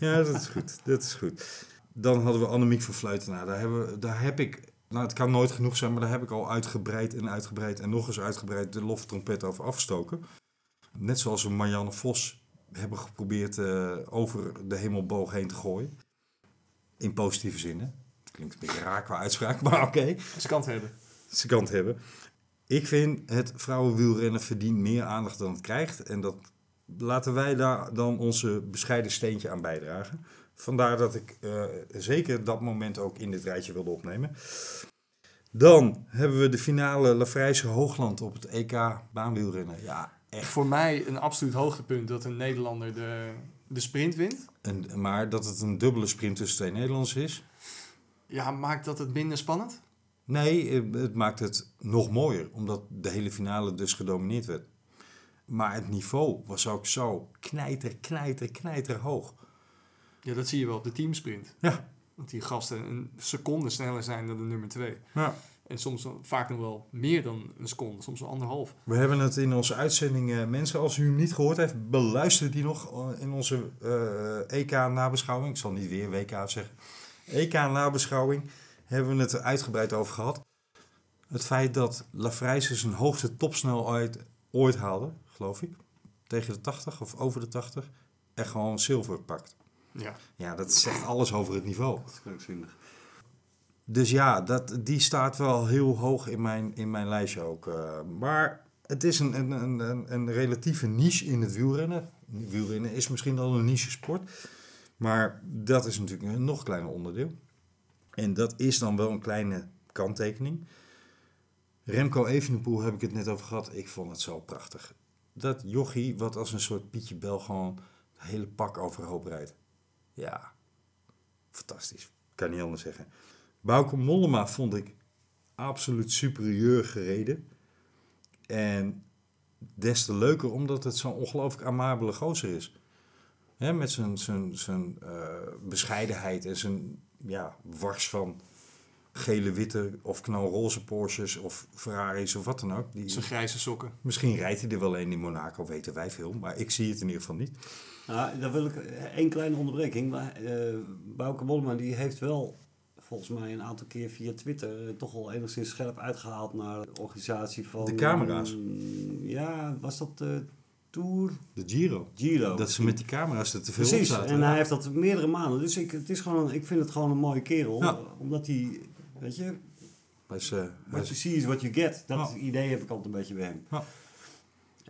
Ja, dat is goed. Dat is goed. Dan hadden we Annemiek van Fluitenaar. Daar, hebben we, daar heb ik, nou het kan nooit genoeg zijn, maar daar heb ik al uitgebreid en uitgebreid en nog eens uitgebreid de loftrompet over afgestoken. Net zoals we Marianne Vos hebben geprobeerd eh, over de hemelboog heen te gooien. In positieve zin, hè? Het klinkt een beetje raar qua uitspraak, maar oké. Ze kan het hebben. Ze kan het hebben. Ik vind het vrouwenwielrennen verdient meer aandacht dan het krijgt. En dat laten wij daar dan onze bescheiden steentje aan bijdragen. Vandaar dat ik eh, zeker dat moment ook in dit rijtje wilde opnemen. Dan hebben we de finale Lafrijse Hoogland op het EK baanwielrennen. Ja, echt. Voor mij een absoluut hoogtepunt dat een Nederlander de, de sprint wint. En, maar dat het een dubbele sprint tussen twee Nederlanders is. Ja, maakt dat het minder spannend? Nee, eh, het maakt het nog mooier, omdat de hele finale dus gedomineerd werd. Maar het niveau was ook zo knijter, knijter, knijter hoog. Ja, dat zie je wel op de teamsprint. Ja. Want die gasten een seconde sneller zijn dan de nummer 2. Ja. En soms vaak nog wel meer dan een seconde, soms wel anderhalf. We hebben het in onze uitzending, eh, mensen, als u hem niet gehoord heeft, beluister die nog eh, in onze eh, EK-nabeschouwing. Ik zal niet weer WK zeggen. EK-nabeschouwing hebben we het er uitgebreid over gehad. Het feit dat Lafrijze zijn hoogste topsnelheid ooit haalde, geloof ik, tegen de 80 of over de 80, en gewoon zilver pakt. Ja. Ja, dat zegt alles over het niveau. Dat is krankzinnig. Dus ja, dat, die staat wel heel hoog in mijn, in mijn lijstje ook. eh. maar het is een, een, een, een, relatieve niche in het wielrennen. Wielrennen is misschien al een niche sport. Maar dat is natuurlijk een nog kleiner onderdeel. En dat is dan wel een kleine kanttekening. Remco Evenepoel heb ik het net over gehad. Ik vond het zo prachtig. Dat jochie wat als een soort Pietje Bel gewoon het hele pak overhoop rijdt. Ja, fantastisch. Kan niet anders zeggen. Bauke Mollema vond ik absoluut superieur gereden. En des te leuker omdat het zo'n ongelooflijk amabele gozer is. Hè, met zijn, zijn, zijn eh, bescheidenheid en zijn ja, wars van gele, witte of knalroze Porsches of Ferraris of wat dan ook. Die, Zijn grijze sokken. misschien rijdt hij er wel een in Monaco, weten wij veel. Maar ik zie het in ieder geval niet. Nou, dan wil ik één kleine onderbreking. Maar eh Bauke Mollema die heeft wel volgens mij een aantal keer via Twitter eh, toch wel enigszins scherp uitgehaald naar de organisatie van... De camera's. mm, ja, was dat de Tour? De Giro. Giro. Dat ze met die camera's er te veel op Precies, zaten. en hij heeft dat meerdere maanden. Dus ik, het is gewoon, ik vind het gewoon een mooie kerel. Ja. Omdat hij, weet je, Hij is, eh, what is- you see is what you get. Dat idee heb ik altijd een beetje bij hem.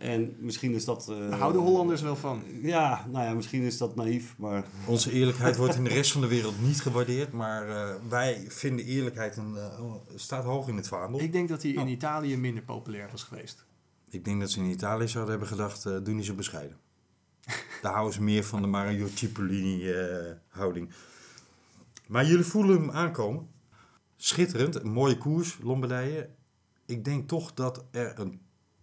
En misschien is dat... eh, Daar houden Hollanders wel van. Ja, nou ja, misschien is dat naïef, maar... Onze eerlijkheid wordt in de rest van de wereld niet gewaardeerd, maar eh, wij vinden eerlijkheid een, eh, staat hoog in het vaandel. Ik denk dat hij in Oh. Italië minder populair was geweest. Ik denk dat ze in Italië zouden hebben gedacht, eh doe niet zo bescheiden. Daar houden ze meer van de Mario Cipollini eh, houding. Maar jullie voelen hem aankomen. Schitterend, een mooie koers, Lombardije. Ik denk toch dat er een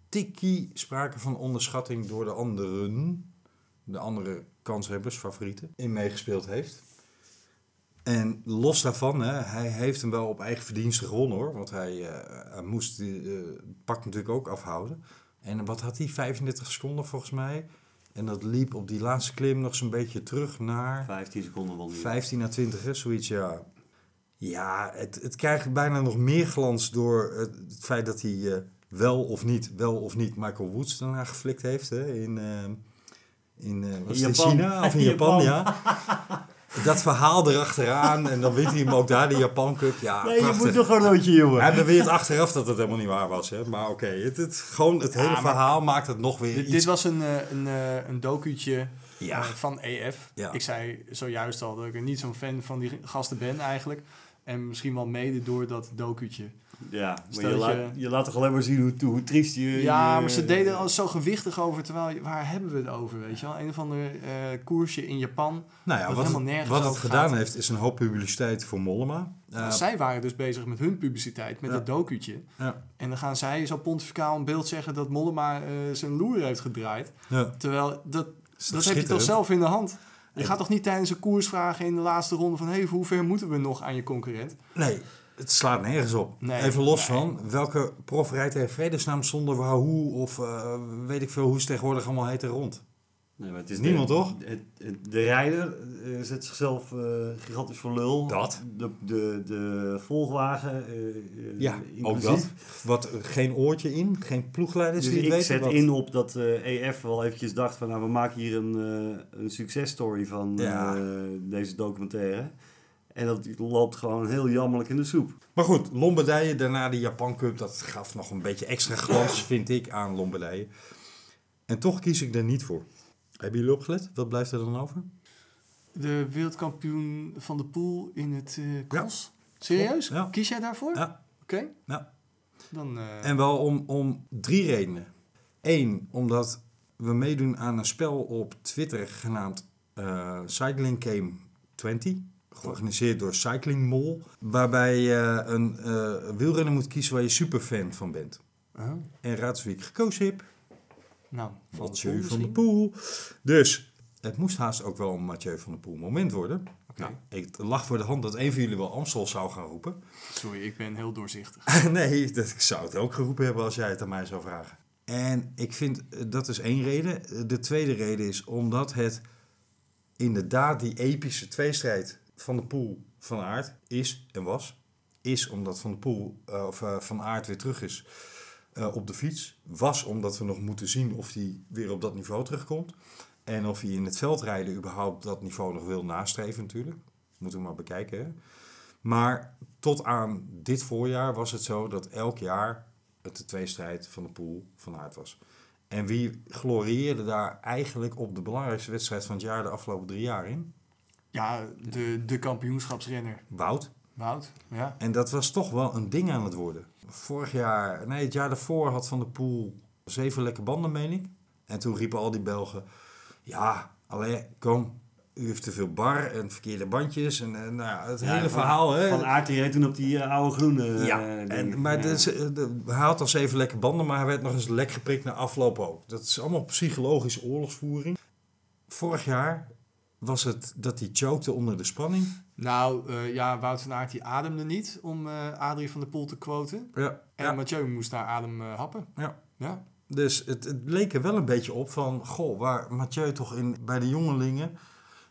tikkie sprake van onderschatting door de anderen, de andere kanshebbers, favorieten, in meegespeeld heeft. En los daarvan, hè, hij heeft hem wel op eigen verdienste gewonnen hoor. Want hij, eh, hij moest eh, het pak natuurlijk ook afhouden. En wat had hij? 35 seconden volgens mij. En dat liep op die laatste klim nog zo'n beetje terug naar 15 seconden wel niet. 15 à 20, hè, zoiets ja. Ja, het, het krijgt bijna nog meer glans door het, het feit dat hij eh, wel of niet, wel of niet Michael Woods daarna geflikt heeft. Hè, in, eh, in, was in. China of in Japan, Japan. ja. Dat verhaal erachteraan en dan wint hij hem ook daar, de Japan Cup. Ja, Nee, je moet nog een roodje, jongen. Hij beweert achteraf dat het helemaal niet waar was. Hè? Maar oké, het, het, gewoon het hele verhaal maakt het nog weer Dit, iets... dit was een, eh, een, eh, een docuutje Ja. van EF. Ja. Ik zei zojuist al dat ik er niet zo'n fan van die gasten ben eigenlijk. En misschien wel mede door dat docuutje. Ja, maar je, laat, je- je laat toch alleen maar zien hoe, hoe triest je... Ja, je- maar ze deden al zo gewichtig over. Terwijl, waar hebben we het over, weet je wel? Een of ander eh, koersje in Japan. nou ja, wat wat, helemaal het, nergens wat het gedaan gaat. heeft is een hoop publiciteit voor Mollema. Eh, Zij waren dus bezig met hun publiciteit, met Ja. dat docuutje. ja, En dan gaan zij zo pontificaal een beeld zeggen dat Mollema eh, zijn loer heeft gedraaid. ja. Terwijl, dat, dat heb je toch zelf in de hand. Je gaat toch niet tijdens een koers vragen in de laatste ronde van... hey, hoe ver moeten we nog aan je concurrent? Nee, het slaat nergens op. Nee, Even los nee. van welke prof rijdt er in vredesnaam zonder Wahoo of eh, weet ik veel hoe ze tegenwoordig allemaal heet er rond. Nee, maar het is Niemand, de, toch? het- het- de rijder eh, zet zichzelf eh, gigantisch voor lul. Dat. De, de, de volgwagen Ja, ook dat. Wat, geen oortje in, geen ploegleiders Dus die het ik weten. zet wat- in op dat eh, EF wel eventjes dacht van... nou, we maken hier een, eh een successtory van Ja. eh, deze documentaire. En dat loopt gewoon heel jammerlijk in de soep. Maar goed, Lombardije, daarna de Japan Cup, dat gaf nog een beetje extra glans, vind ik, aan Lombardije. En toch kies ik daar niet voor. Hebben jullie opgelet? Wat blijft er dan over? De wereldkampioen van de pool in het eh Ja. cross. Serieus? Ja. Kies jij daarvoor? Ja. Oké. Ja. Dan, eh, En wel om, om drie redenen. Eén, omdat we meedoen aan een spel op Twitter genaamd eh, Cycling Game 20. Georganiseerd door Cycling Mall. Waarbij je een eh, wielrenner moet kiezen waar je superfan van bent. oh, En raad wie ik gekozen heb. nou, van Mathieu van de misschien? Poel. Dus Het moest haast ook wel een Mathieu van der Poel moment worden. Nou, ik lag voor de hand dat een van jullie wel Amstel zou gaan roepen. Sorry, ik ben heel doorzichtig. nee, dat, ik zou het ook geroepen hebben als jij het aan mij zou vragen. En ik vind, eh, dat is één reden. Eh, De tweede reden is omdat het inderdaad die epische tweestrijd van de Poel van Aert is en was. Is omdat Van de Poel eh, of eh, Van Aert weer terug is eh, op de fiets. Was omdat we nog moeten zien of hij weer op dat niveau terugkomt. En of hij in het veldrijden überhaupt dat niveau nog wil nastreven natuurlijk. Moeten we maar bekijken. Maar tot aan dit voorjaar was het zo dat elk jaar het de tweestrijd van de Poel van Aert was. En wie glorieerde daar eigenlijk op de belangrijkste wedstrijd van het jaar de afgelopen drie jaar in? Ja, de, de kampioenschapsrenner. Wout. Wout, ja. En dat was toch wel een ding aan het worden. Vorig jaar, nee, het jaar daarvoor had Van der Poel zeven lekke banden, meen ik. En toen riepen al die Belgen, ja, alleen kom, u heeft te veel bar en verkeerde bandjes. En, en nou, ja, het Ja, hele van- verhaal, hè. Van Aert reed toen op die eh, oude groene Ja, eh, dingen. en, maar Ja. dus, eh, de- hij had al zeven lekke banden, maar hij werd nog eens lek geprikt na afloop ook. Dat is allemaal psychologische oorlogsvoering. Vorig jaar was het dat hij chokte onder de spanning. Nou, eh, ja, Wout van Aert die ademde niet, om eh Adrie van der Poel te quoten. Ja, En ja. Mathieu moest daar adem eh, happen. Ja. Ja. Dus het, het leek er wel een beetje op van, goh, waar Mathieu toch in, bij de jongelingen,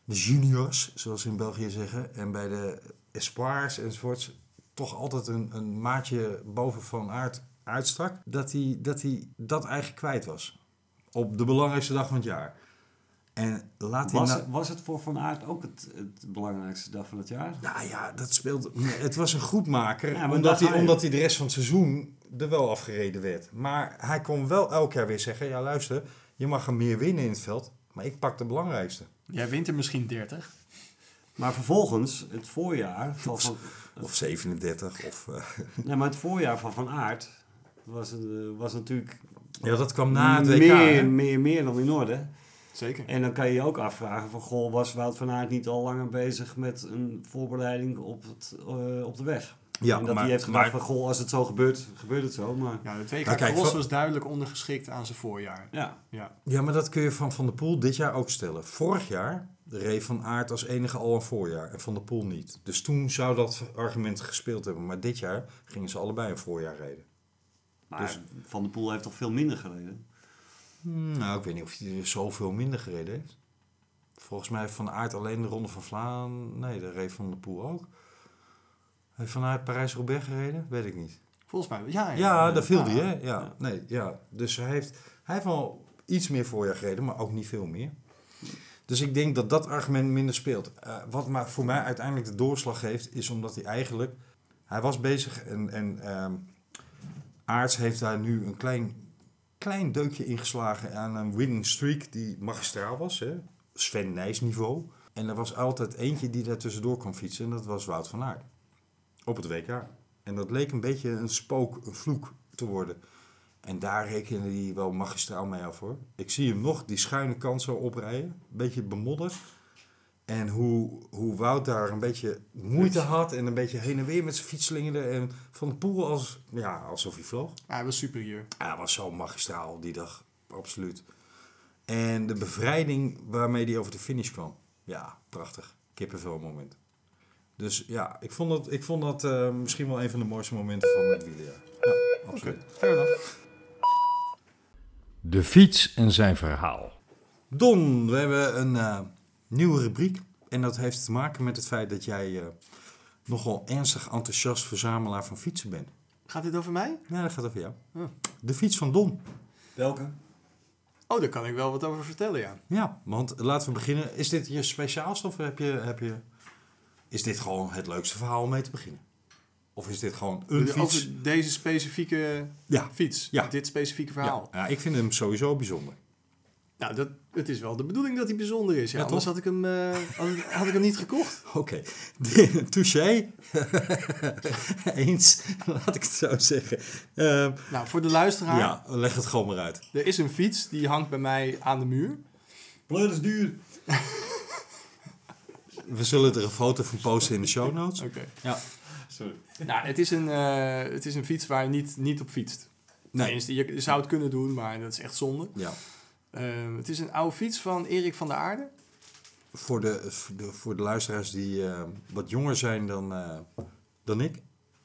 de juniors, zoals ze in België zeggen, en bij de espoirs enzovoorts, toch altijd een, een maatje boven van aard uitstak, dat hij, dat hij dat eigenlijk kwijt was. Op de belangrijkste dag van het jaar. En laat hij was, nou- het, was het voor Van Aert ook het, het belangrijkste dag van het jaar? Nou ja, dat speelde. Het was een goedmaker. Ja, omdat, hij, omdat hij de rest van het seizoen er wel afgereden werd. Maar hij kon wel elk jaar weer zeggen: ja, luister, je mag er meer winnen in het veld. Maar ik pak de belangrijkste. Jij wint er misschien 30. Maar vervolgens, het voorjaar van, van, Of 37. Of, eh, nee, maar het voorjaar van Van Aert was, eh, was natuurlijk ja, dat kwam na het WK. meer, meer, meer dan in orde. Zeker. En dan kan je je ook afvragen van, goh, was Wout van Aert niet al langer bezig met een voorbereiding op, het, eh, op de weg? Ja, en dat maar- hij heeft gedacht maar- van, goh, als het zo gebeurt, gebeurt het zo. Maar Ja, Nou, kijk, Cross van- was duidelijk ondergeschikt aan zijn voorjaar. ja, Ja. Ja, maar dat kun je van Van der Poel dit jaar ook stellen. Vorig jaar reed Van Aert als enige al een voorjaar en Van der Poel niet. Dus toen zou dat argument gespeeld hebben. Maar dit jaar gingen ze allebei een voorjaar rijden. maar Dus- Van der Poel heeft toch veel minder gereden? Nou, ik weet niet of hij er zoveel minder gereden heeft. Volgens mij heeft Van Aert alleen de Ronde van Vlaanderen... Nee, de reed Van der Poel ook. Heeft Van Aert Parijs-Roubaix gereden? Weet ik niet. Volgens mij, ja. Ja, daar viel Ja. hij, hè? Ja, Ja. Nee, ja. Dus hij heeft, hij heeft wel iets meer voorjaar gereden, maar ook niet veel meer. Dus ik denk dat dat argument minder speelt. Eh, wat maar voor mij uiteindelijk de doorslag geeft, is omdat hij eigenlijk... Hij was bezig en, en ehm, Aarts heeft daar nu een klein, klein deukje ingeslagen aan een winning streak die magistraal was. Hè? Sven Nijs niveau. En er was altijd eentje die daar tussendoor kwam fietsen en dat was Wout van Aert. Op het WK. En dat leek een beetje een spook, een vloek te worden. En daar rekende hij wel magistraal mee af hoor. Ik zie hem nog die schuine kant zo oprijden. Een beetje bemodderd. En hoe, hoe Wout daar een beetje moeite had. En een beetje heen en weer met zijn fiets slingerde. En Van de Poel als, ja, alsof hij vloog. Hij was superieur. Hij was zo magistraal die dag. Absoluut. En de bevrijding waarmee hij over de finish kwam. Ja, prachtig. Kippenvel moment. Dus ja, ik vond dat, ik vond dat eh, misschien wel een van de mooiste momenten van het wielerjaar. Ja, absoluut. Enough. De fiets en zijn verhaal. Don, we hebben een eh, nieuwe rubriek. En dat heeft te maken met het feit dat jij eh, nogal ernstig enthousiast verzamelaar van fietsen bent. Gaat dit over mij? Ja, dat gaat over jou. Oh. De fiets van Don. Welke? Oh, daar kan ik wel wat over vertellen, ja. Ja, want laten we beginnen. Is dit je speciaalste of heb je, heb je, is dit gewoon het leukste verhaal om mee te beginnen? Of is dit gewoon een De- fiets? Over deze specifieke Ja. fiets. Ja. Dit specifieke verhaal. Ja, ja, ik vind hem sowieso bijzonder. Nou, dat, het is wel de bedoeling dat hij bijzonder is. Ja, Ja, anders had ik, hem, eh, had, ik- had ik hem niet gekocht. Oké, touché. Eens, laat ik het zo zeggen. Ehm, Nou, voor de luisteraar. ja, leg het gewoon maar uit. Er is een fiets die hangt bij mij aan de muur. Pleut is duur. We zullen er een foto van posten in de show notes. Oké. Ja. Sorry. Nou, het is een, eh, het is een fiets waar je niet, niet op fietst. Nee. Je zou het kunnen doen, maar dat is echt zonde. Ja. Eh, het is een oude fiets van Erik van der Aarde. Voor de, voor de, voor de luisteraars die eh, wat jonger zijn dan, eh, dan ik.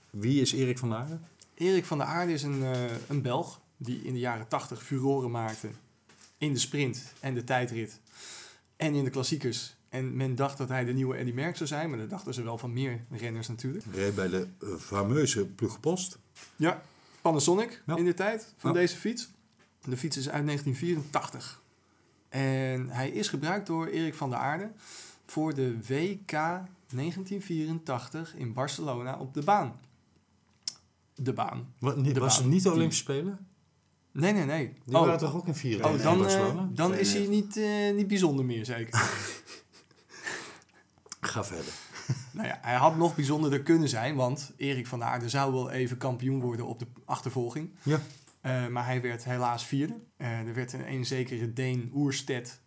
Wie is Erik van der Aarde? Erik van der Aarde is een, eh, een Belg die in de jaren 80 furoren maakte in de sprint en de tijdrit en in de klassiekers. En men dacht dat hij de nieuwe Eddy Merckx zou zijn, maar dat dachten ze wel van meer renners natuurlijk. Reed bij de eh, fameuze ploegpost. Ja, Panasonic Ja. in de tijd van Ja. deze fiets. De fiets is uit 1984. En hij is gebruikt door Erik van der Aarde voor de WK 1984 in Barcelona op de baan. De baan. Wat, De was baan. het niet de Olympische Spelen? Nee, nee, nee. Die oh, waren toch ook in vier oh, dan, eh, dan is hij niet, eh, niet bijzonder meer, zeker. Ga verder. nou ja, hij had nog bijzonderder kunnen zijn, want Erik van der Aarde zou wel even kampioen worden op de achtervolging. Ja. Eh, maar hij werd helaas vierde. Eh, er werd een, een zekere Deen Oerstedt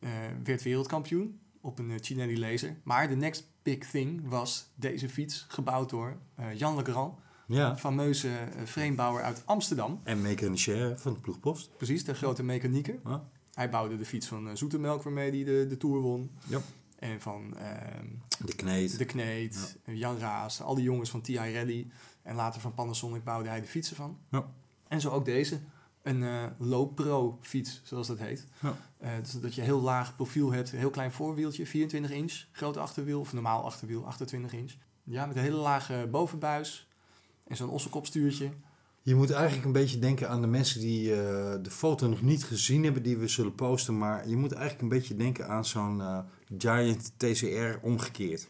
eh, werd wereldkampioen op een Cinelli laser. Maar de next big thing was deze fiets, gebouwd door Jan Legrand, Ja. fameuze framebouwer uit Amsterdam. En mechanicier van de ploegpost. Precies, de grote mechanieker. Ja. Hij bouwde de fiets van Zoetemelk waarmee hij de, de Tour won. Ja. En van ehm, De kneed. De Kneet, Jan Raas, al die jongens van TI Rally. En later van Panasonic bouwde hij de fietsen van. Ja. En zo ook deze. Een eh, low pro fiets, zoals dat heet. Ja. Eh, dus dat je heel laag profiel hebt, een heel klein voorwieltje, 24 inch, groot achterwiel of normaal achterwiel, 28 inch. Ja, met een hele lage bovenbuis en zo'n osselkopstuurtje. Je moet eigenlijk een beetje denken aan de mensen die eh, de foto nog niet gezien hebben, die we zullen posten. Maar je moet eigenlijk een beetje denken aan zo'n Giant TCR omgekeerd.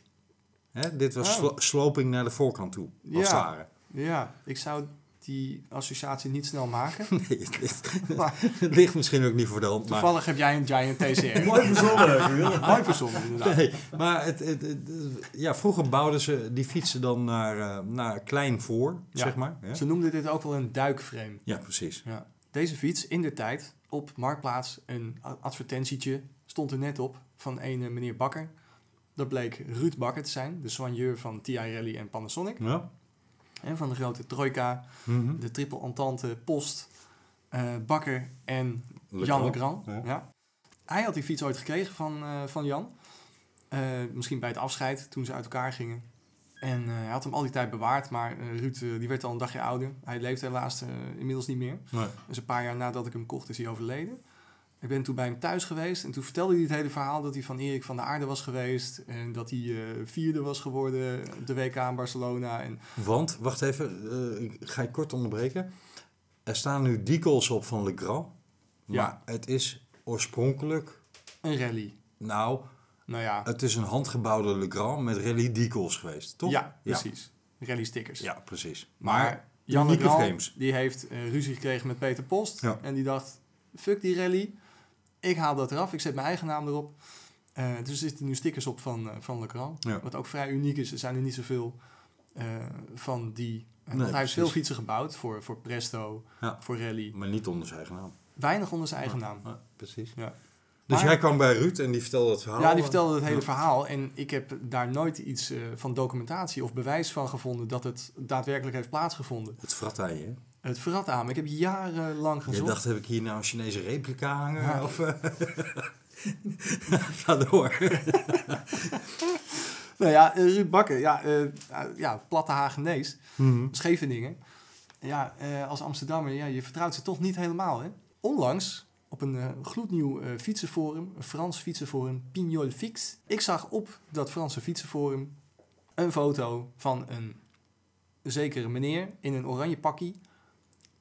Hè? Dit was Oh. slo- sloping naar de voorkant toe, als Ja. het ware. Ja, ik zou die associatie niet snel maken. Nee, het ligt, Maar het ligt misschien ook niet voor de hand. Maar, toevallig heb jij een Giant TCR. Mooi verzonnen. Mooi verzonnen, inderdaad. nee, maar het, het, het- ja, vroeger bouwden ze die fietsen dan naar, eh, naar klein voor, Ja. zeg maar. Ja, Ze noemden dit ook wel een duikframe. ja precies. Ja. Deze fiets, in de tijd, op Marktplaats, een advertentietje, stond er net op van een meneer Bakker. Dat bleek Ruud Bakker te zijn, de soigneur van TI Rally en Panasonic. Ja. En van de grote Trojka, Mhm. de triple entente, Post, eh, Bakker en. Jan Legrand. Ja. Ja. Hij had die fiets ooit gekregen van, eh, van Jan. Eh, misschien bij het afscheid, toen ze uit elkaar gingen. En hij had hem al die tijd bewaard, maar Ruud die werd al een dagje ouder. Hij leeft helaas inmiddels niet meer. Nee. Dus een paar jaar nadat ik hem kocht is hij overleden. Ik ben toen bij hem thuis geweest en toen vertelde hij het hele verhaal dat hij van Erik van der Aarde was geweest. En dat hij eh, vierde was geworden op de WK in Barcelona. En Want, wacht even, eh, ik ga je kort onderbreken. Er staan nu decals op van Legrand. Maar Ja. het is oorspronkelijk, een rally. nou, Nou ja, het is een handgebouwde Legrand met rally decals geweest, toch? ja precies. Rally stickers. Ja, precies. Maar Jan Legrand, frames. die heeft eh, ruzie gekregen met Peter Post. En die dacht, fuck die rally. Ik haal dat eraf, ik zet mijn eigen naam erop. Eh, dus er zitten nu stickers op van, eh van Legrand. Ja. Wat ook vrij uniek is. Er zijn er niet zoveel eh, van die... Nee, want hij heeft veel fietsen gebouwd voor, voor Presto, Ja. voor rally. Maar niet onder zijn eigen naam. Weinig onder zijn eigen naam. Ja, precies. Ja. Dus Maar- jij kwam bij Ruud en die vertelde het verhaal. Ja, die vertelde het hele verhaal. En ik heb daar nooit iets van documentatie of bewijs van gevonden dat het daadwerkelijk heeft plaatsgevonden. Het je. hè? Het verrat aan me. Ik heb jarenlang Je gezocht. dacht, heb ik hier nou een Chinese replica hangen? Ja. Of, eh, Ga door. Nou ja, eh, Ruud Bakker, ja, eh, eh, ja platte Hagenees, Mhm. Scheveningen. Ja, als Amsterdammer, ja, je vertrouwt ze toch niet helemaal, hè? Onlangs, op een gloednieuw fietsenforum, een Frans fietsenforum, Pignol Fix. Ik zag op dat Franse fietsenforum een foto van een zekere meneer in een oranje pakkie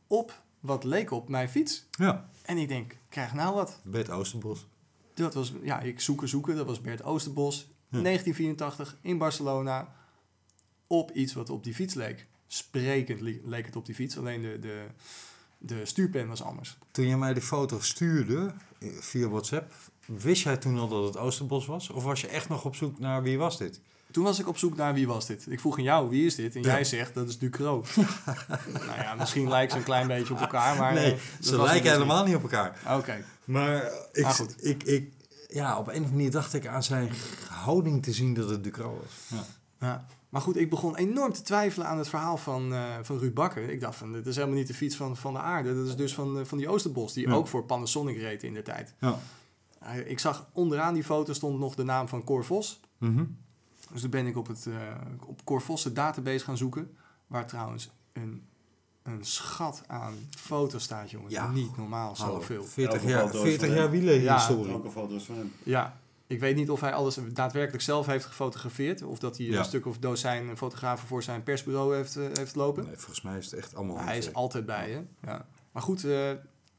op wat leek op mijn fiets. Ja, En ik denk, krijg nou wat. Bert Oosterbos. Dat was, ja, ik zoeken, zoeken. Dat was Bert Oosterbos, Ja. 1984 in Barcelona. Op iets wat op die fiets leek. Sprekend le- leek het op die fiets, alleen de, de, de stuurpen was anders. Toen je mij die foto stuurde eh, via WhatsApp, wist jij toen al dat het Oosterbos was? Of was je echt nog op zoek naar wie was dit? Toen was ik op zoek naar wie was dit. Ik vroeg aan jou, wie is dit? En Ja. jij zegt, dat is Ducro. nou ja, misschien lijken ze een klein beetje op elkaar, maar... nee, eh, ze lijken dus helemaal niet op elkaar. Oké. Maar ik, Ah, goed. ik, ik, ja, op een of andere manier dacht ik aan zijn houding te zien dat het Ducro was. Ja. Ja. Maar goed, ik begon enorm te twijfelen aan het verhaal van, eh, van Ruud Bakker. Ik dacht van, dit is helemaal niet de fiets van, van de aarde. Dat is dus van, eh, van die Oosterbos, die Ja. ook voor Panasonic reed in de tijd. Ja. Ik zag onderaan die foto stond nog de naam van Cor Vos. Mhm. Dus toen ben ik op, het, eh op Cor Vos de database gaan zoeken. Waar trouwens een, een schat aan foto's staat, jongens. Ja. Niet normaal, zoveel. 40 Elke jaar, foto is 40 van jaar foto's van hem. Ja, ik weet niet of hij alles daadwerkelijk zelf heeft gefotografeerd. Of dat hij Ja. een stuk of dozijn fotografen voor zijn persbureau heeft, eh, heeft lopen. Nee, volgens mij is het echt allemaal hij is altijd bij je. Ja. Maar goed, eh,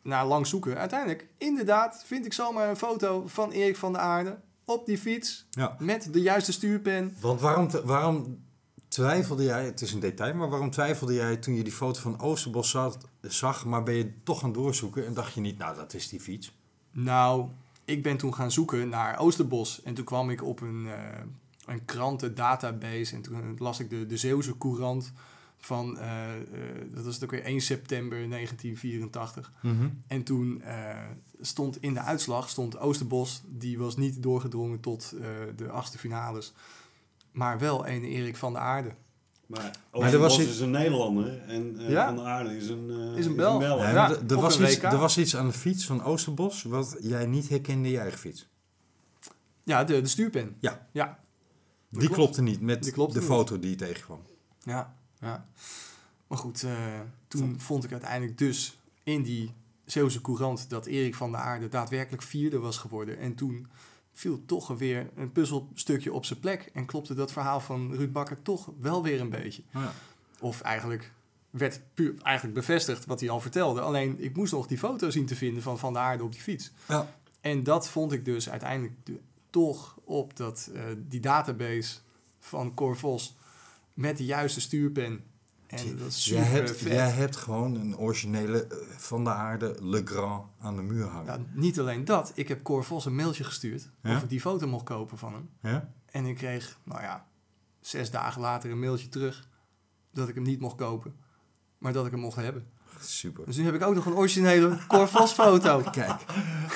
na lang zoeken, uiteindelijk, inderdaad, vind ik zomaar een foto van Erik van der Aarde op die fiets. Ja. Met de juiste stuurpen. Want waarom, waarom twijfelde jij, het is een detail, maar waarom twijfelde jij toen je die foto van Oosterbos zat, zag, maar ben je toch gaan doorzoeken en dacht je niet, nou dat is die fiets? Nou, ik ben toen gaan zoeken naar Oosterbos. En toen kwam ik op een, eh een krantendatabase. En toen las ik de, de Zeeuwse Courant van, eh, eh, dat was het ook weer 1 september 1984. En toen eh, stond in de uitslag, stond Oosterbos, die was niet doorgedrongen tot eh, de achtste finales. Maar wel een Erik van der Aarde. Maar er was iets- is een Nederlander en eh, Ja? Van der Aarde is een, eh, Is een. Nee, Ja, maar er- was een iets, er was iets aan de fiets van Oosterbos wat jij niet herkende in je eigen fiets. Ja, de, de stuurpen. Ja. Ja, Die klopt. klopte niet met de niet. foto die je tegenkwam. Ja, ja. Maar goed, eh, toen vond ik uiteindelijk dus in die Zeeuwse Courant dat Erik van der Aarde daadwerkelijk vierde was geworden. En toen viel toch weer een puzzelstukje op zijn plek. En klopte dat verhaal van Ruud Bakker toch wel weer een beetje. Ja. Of eigenlijk werd puur eigenlijk bevestigd wat hij al vertelde. Alleen ik moest nog die foto zien te vinden van Van der Aarde op die fiets. Ja. En dat vond ik dus uiteindelijk de- toch op dat, eh, die database van Cor Vos met de juiste stuurpen. En dat is Jij super hebt, vet. jij hebt gewoon een originele eh, van de aarde Le Grand aan de muur hangen. Ja, niet alleen dat, ik heb Cor Vos een mailtje gestuurd Ja? of ik die foto mocht kopen van hem. Ja? En ik kreeg, nou ja, zes dagen later een mailtje terug dat ik hem niet mocht kopen, maar dat ik hem mocht hebben. Super. Dus nu heb ik ook nog een originele Cor Vos foto. Kijk,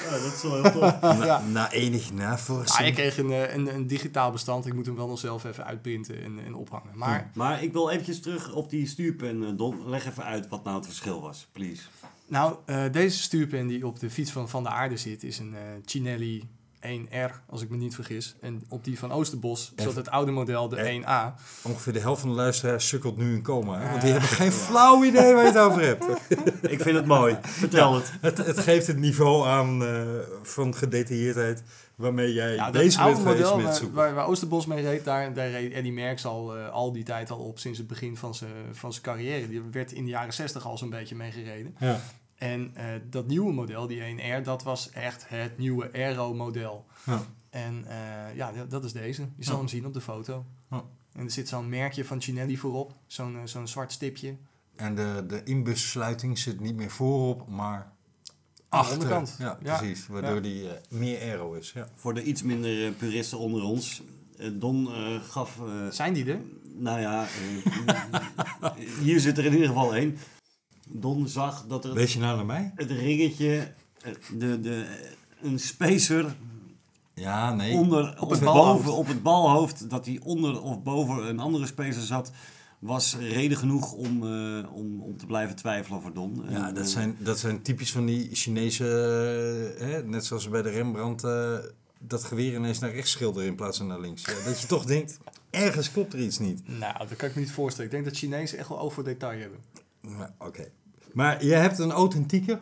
Ja, dat is wel heel tof. na, na enig navorsen. Ah, ik kreeg een, eh, een, een digitaal bestand. Ik moet hem wel nog zelf even uitprinten en, en ophangen. Maar Maar ik wil eventjes terug op die stuurpen, eh, Don. Leg even uit wat nou het verschil was, please. nou, eh, deze stuurpen die op de fiets van Van der Aarde zit, is een eh Cinelli 1R, als ik me niet vergis. En op die van Oosterbos zat het oude model, de Eh. 1A. Ongeveer de helft van de luisteraars sukkelt nu in coma. Hè? Want die hebben geen flauw idee waar je het over hebt. Ik vind het mooi. Vertel het. Het, het geeft het niveau aan eh, van gedetailleerdheid waarmee jij Ja, bezig oude bent geweest model met waar, zoeken. waar, waar Oosterbos mee reed, daar, daar reed Eddie Merckx al, eh, al die tijd al op, sinds het begin van zijn van zijn carrière. Die werd in de jaren 60 al zo'n beetje mee gereden. Ja. En eh, dat nieuwe model, die 1R, dat was echt het nieuwe Aero-model. Ja. En eh, ja, dat is deze. Je zal Ja. hem zien op de foto. Ja. En er zit zo'n merkje van Cinelli voorop. Zo'n eh, zo'n zwart stipje. En de, de inbussluiting zit niet meer voorop, maar Aan de achter. onderkant. Ja, Ja. precies. Waardoor Ja. die eh, meer aero is. Ja. Voor de iets minder puristen onder ons. Don eh, gaf... eh, Zijn die er? nou ja, eh, hier zit er in ieder geval één. Don zag dat er Wees je nou naar mij? het ringetje, eh, de, de, een spacer Ja, nee. onder Op het balhoofd. boven op het balhoofd, dat die onder of boven een andere spacer zat, was reden genoeg om, eh, om, om te blijven twijfelen voor Don. Ja, En, dat eh, zijn, dat zijn typisch van die Chinese, hè, net zoals bij de Rembrandt, eh, dat geweer ineens naar rechts schilderen in plaats van naar links. Ja, dat je toch denkt, ergens klopt er iets niet. Nou, dat kan ik me niet voorstellen. Ik denk dat Chinezen echt wel voor detail hebben. Maar, Oké. Maar je hebt een authentieke.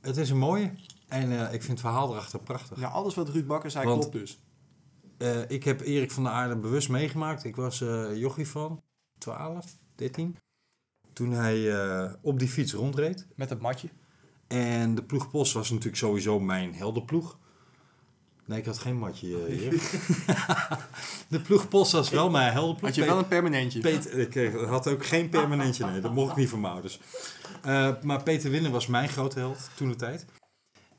Het is een mooie. En eh, ik vind het verhaal erachter prachtig. Ja, alles wat Ruud Bakker zei Want- klopt dus. Eh, ik heb Erik van der Aarde bewust meegemaakt. Ik was eh jochie van 12, 13. Toen hij op die fiets rondreed. Met het matje. En de ploeg Post was natuurlijk sowieso mijn heldenploeg. Nee, ik had geen matje eh, hier. de ploeg Post was wel mijn heldenploeg. Had je wel een permanentje. Peter, ik eh, had ook geen permanentje, nee. Dat mocht ik niet van mijn ouders. Eh, maar Peter Winnen was mijn grote held toen de tijd.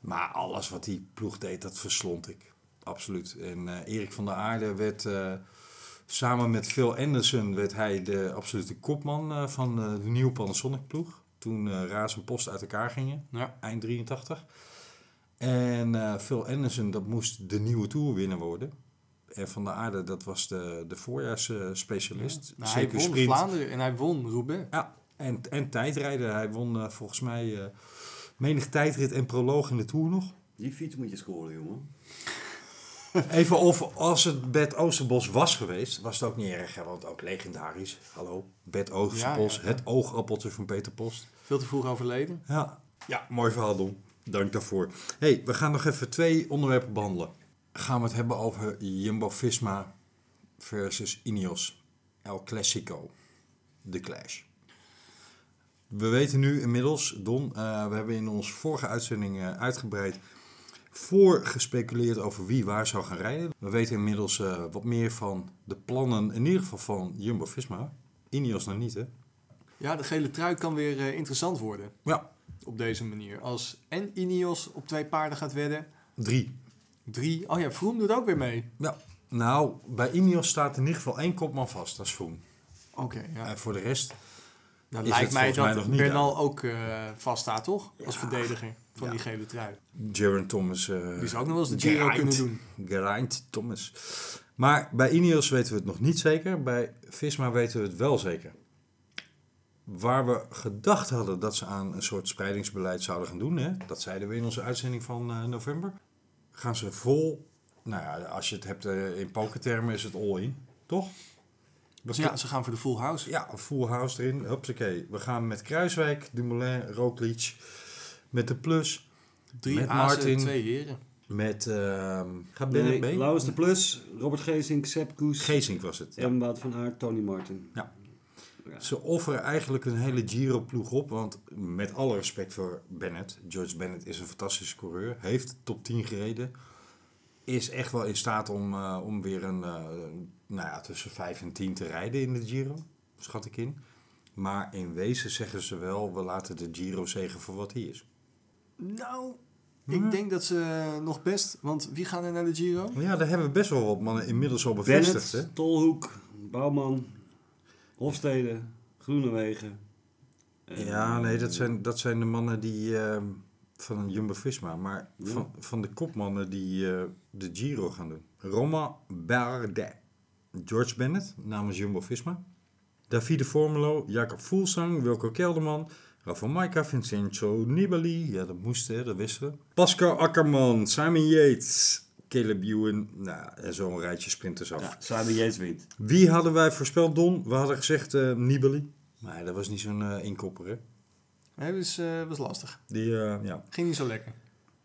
Maar alles wat die ploeg deed, dat verslond ik. Absoluut. En eh, Erik van der Aarde werd... eh, samen met Phil Anderson werd hij de absolute kopman eh, van eh, de nieuwe Panasonic ploeg. Toen eh Raas en Post uit elkaar gingen, Ja. eind 83. En eh, Phil Anderson, dat moest de nieuwe Tour winnen worden. En Van der Aarde, dat was de, de voorjaarsspecialist. Nou, hij won Vlaanderen en hij won Roubaix. Ja, en, en tijdrijden. Hij won eh, volgens mij eh, menig tijdrit en proloog in de Tour nog. Die fiets moet je scoren, jongen. Even of als het Bert Oosterbos was geweest, was het ook niet erg. Hè, want ook legendarisch. Hallo, Bert Oosterbos, Ja, ja, ja. het oogappeltje van Peter Post. Veel te vroeg overleden. Ja, ja mooi verhaal, Don. Dank daarvoor. hey, we gaan nog even twee onderwerpen behandelen. Gaan we het hebben over Jumbo-Visma versus Ineos. El Clasico. De Clash. We weten nu inmiddels, Don, eh, we hebben in onze vorige uitzending eh, uitgebreid voorgespeculeerd over wie waar zou gaan rijden. We weten inmiddels eh, wat meer van de plannen, in ieder geval van Jumbo-Visma. Ineos nog niet, hè? Ja, de gele trui kan weer interessant worden Ja, op deze manier. Als en Ineos op twee paarden gaat wedden. drie. Drie. Oh ja, Vroom doet ook weer mee. Ja, nou, bij Ineos staat in ieder geval één kopman vast, dat is. Oké, ja. En voor de rest, Nou, lijkt mij mij dat nog niet Bernal ook eh vaststaat, toch? Als verdediger van Ja. die gele trui. Jaron Thomas... eh, Die zou ook nog wel eens de Giro kunnen doen. Gerind Thomas. Maar bij Ineos weten we het nog niet zeker. Bij Visma weten we het wel zeker. Waar we gedacht hadden dat ze aan een soort spreidingsbeleid zouden gaan doen, hè, dat zeiden we in onze uitzending van eh, november, gaan ze vol. Nou ja, als je het hebt eh, in pokertermen, is het all-in, toch? Ja, ze gaan voor de full house. Ja, een full house erin. Hupsakee. We gaan met Kruiswijk, Dumoulin, Roglic. Met de plus. Drie met azen, Martin. twee heren. Met... ehm gaat Bennett mee? Lauwers de Plus, Robert Geesink, Sepp Koes, Geesink was het. Ja. en Wout van Aert, Tony Martin. Ze offeren eigenlijk een hele Giro-ploeg op. Want met alle respect voor Bennett. George Bennett is een fantastische coureur. Heeft top 10 gereden. Is echt wel in staat om, eh, om weer een, eh, nou ja, tussen 5 en 10 te rijden in de Giro. Schat ik in. Maar in wezen zeggen ze wel, we laten de Giro zeggen voor wat hij is. Nou, ik denk dat ze nog best... Want wie gaan er naar de Giro? Ja, daar hebben we best wel wat mannen inmiddels al bevestigd. Hè? Bennett, Tolhoek, Bouwman, Hofstede, Groenewegen. Eh, Ja, nee, dat zijn, dat zijn de mannen die ehm, van Jumbo-Visma. Maar Ja. van, van de kopmannen die eh, de Giro gaan doen. Roma Bardet. George Bennett namens Jumbo-Visma. Davide Formelo, Jacob Fuglsang, Wilco Kelderman, Rafa Maika, Vincenzo Nibali. Ja, dat moest, hè, dat wisten we. Pascal Akkerman, Simon Yates, Caleb Ewan. Nou, en zo'n rijtje sprinters af. Ja, Simon Yates wint. Wie hadden wij voorspeld, Don? We hadden gezegd eh, Nibali. Maar dat was niet zo'n eh inkopper, hè? Hij was, eh, was lastig. Die, eh, ja. Ging niet zo lekker.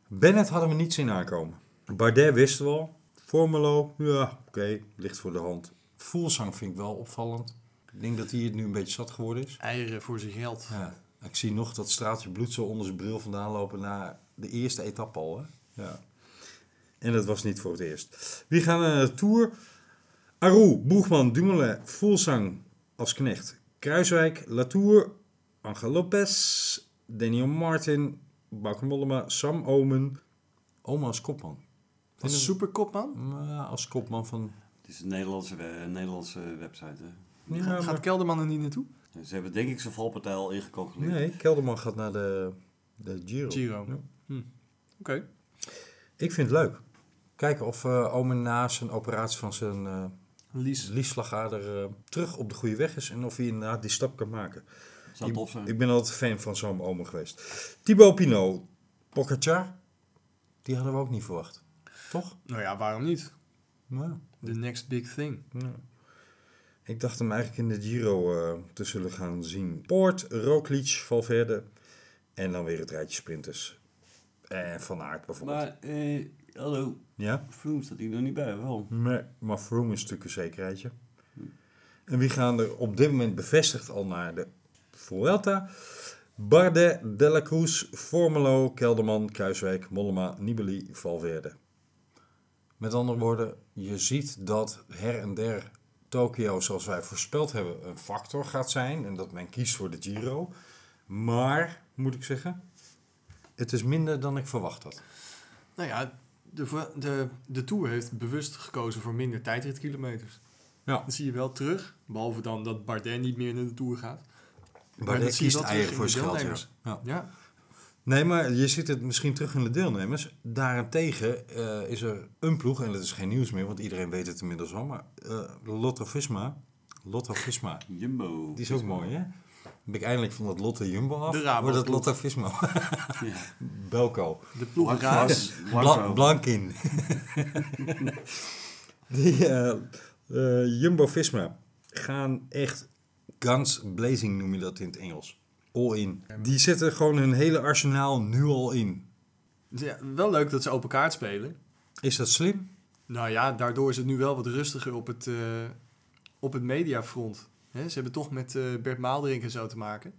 Bennett hadden we niet zien aankomen. Bardet wisten we al. Formelo, ja, oké, ligt voor de hand. Voelsang vind ik wel opvallend. Ik denk dat hij het nu een beetje zat geworden is. Eieren voor zijn geld. Ja, ik zie nog dat straaltje bloed zo onder zijn bril vandaan lopen na de eerste etappe al. Hè? Ja. En dat was niet voor het eerst. Wie gaan er naar de Tour? Aru, Boegman, Dumoulin, Voelsang als knecht. Kruiswijk, Latour, Angel Lopez, Daniel Martin, Bauke Mollema, Sam Omen. Oma als kopman. Als superkopman? Ja, als kopman van... Het is een Nederlandse, Nederlandse website. Hè. Ja, Gaat maar- Kelderman er niet naartoe? Ze hebben denk ik zijn valpartij al ingecalculeerd. Nee, Kelderman gaat naar de, de Giro. Giro. Ja. Oké. Ik vind het leuk. Kijken of eh Omen na zijn operatie van zijn Lies. liesslagader eh, terug op de goede weg is. En of hij inderdaad die stap kan maken. Zou Ik, tof zijn. ik ben altijd fan van zo'n Omen geweest. Thibaut Pinot, Pogacar, die hadden we ook niet verwacht. Toch? Nou ja, waarom niet? Ja. The next big thing. Ja. Ik dacht hem eigenlijk in de Giro te zullen gaan zien. Poort, Roglic, Valverde en dan weer het rijtje sprinters. En Van Aert bijvoorbeeld. Maar, eh, hallo, Ja? Froome staat hier nog niet bij, wel? Nee, maar Froome is natuurlijk een zekerheidje. En wie gaan er op dit moment bevestigd al naar de Vuelta? Bardet, De La Cruz, Formelo, Kelderman, Kruiswijk, Mollema, Nibali, Valverde. Met andere woorden, je ziet dat her en der Tokio, zoals wij voorspeld hebben, een factor gaat zijn. En dat men kiest voor de Giro. Maar, moet ik zeggen, het is minder dan ik verwacht had. Nou ja, de, de, de Tour heeft bewust gekozen voor minder tijdritkilometers. Ja. Dat zie je wel terug. Behalve dan dat Bardet niet meer naar de Tour gaat. Maar Bardet dat kiest in voor zijn geld, ja. deelnemers. ja. Ja, Nee, maar je ziet het misschien terug in de deelnemers. Daarentegen eh, is er een ploeg, en dat is geen nieuws meer, want iedereen weet het inmiddels al, maar eh Lotto Visma, Lotto Visma, Jumbo. die is ook mooi, hè? Ben ik eindelijk van dat Lotte Jumbo af, De Rabo wordt. Lotto Visma. Belco. De ploeg Blanco. Raas. Bla Blankin. Die eh, eh, Jumbo-Visma gaan echt guns blazing, noem je dat in het Engels. All in. Die zetten gewoon hun hele arsenaal nu al in. Ja, wel leuk dat ze open kaart spelen. Is dat slim? Nou ja, daardoor is het nu wel wat rustiger op het, eh, op het mediafront. Hè, ze hebben toch met eh, Bert Maalderink en zo te maken.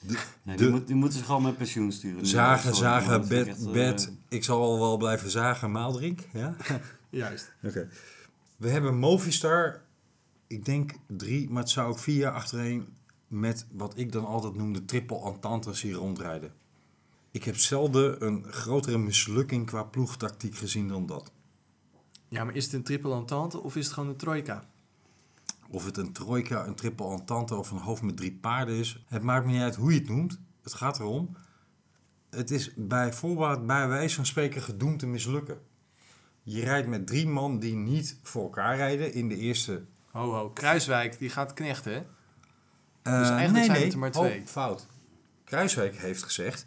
Nee, De- die, moet, die moeten ze gewoon met pensioen sturen. Zagen, Sorry, zagen, bed, echt, bed. eh, Ik zal al wel blijven zagen, Maaldrink. Ja? Juist. Oké. We hebben Movistar, ik denk drie, maar het zou ook vier jaar achtereen met wat ik dan altijd noem de triple entantes hier rondrijden. Ik heb zelden een grotere mislukking qua ploegtactiek gezien dan dat. Ja, maar is het een triple entente of is het gewoon een trojka? Of het een trojka, een triple entente of een hoofd met drie paarden is. Het maakt me niet uit hoe je het noemt. Het gaat erom. Het is bij voorbaat, bij wijze van spreken, gedoemd te mislukken. Je rijdt met drie man die niet voor elkaar rijden in de eerste Ho, ho. Kruiswijk, die gaat knechten, hè? Dus eigenlijk zijn het er maar twee. fout. Kruiswijk heeft gezegd...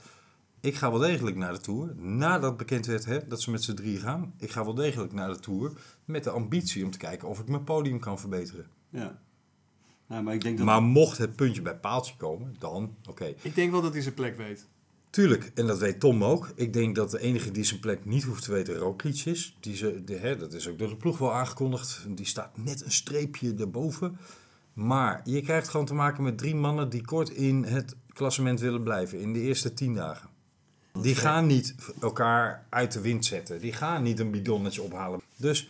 Ik ga wel degelijk naar de Tour. Nadat bekend werd hè, dat ze met z'n drie gaan. Ik ga wel degelijk naar de Tour. Met de ambitie om te kijken of ik mijn podium kan verbeteren. Ja. ja, maar ik denk dat... Maar mocht het puntje bij paaltje komen, dan oké. Ik denk wel dat hij zijn plek weet. Tuurlijk, en dat weet Tom ook. Ik denk dat de enige die zijn plek niet hoeft te weten Roglic is. Die ze, de, hè, dat is ook door de ploeg wel aangekondigd. Die staat net een streepje erboven. Maar je krijgt gewoon te maken met drie mannen die kort in het klassement willen blijven. In de eerste tien dagen. Die gaan niet elkaar uit de wind zetten. Die gaan niet een bidonnetje ophalen. Dus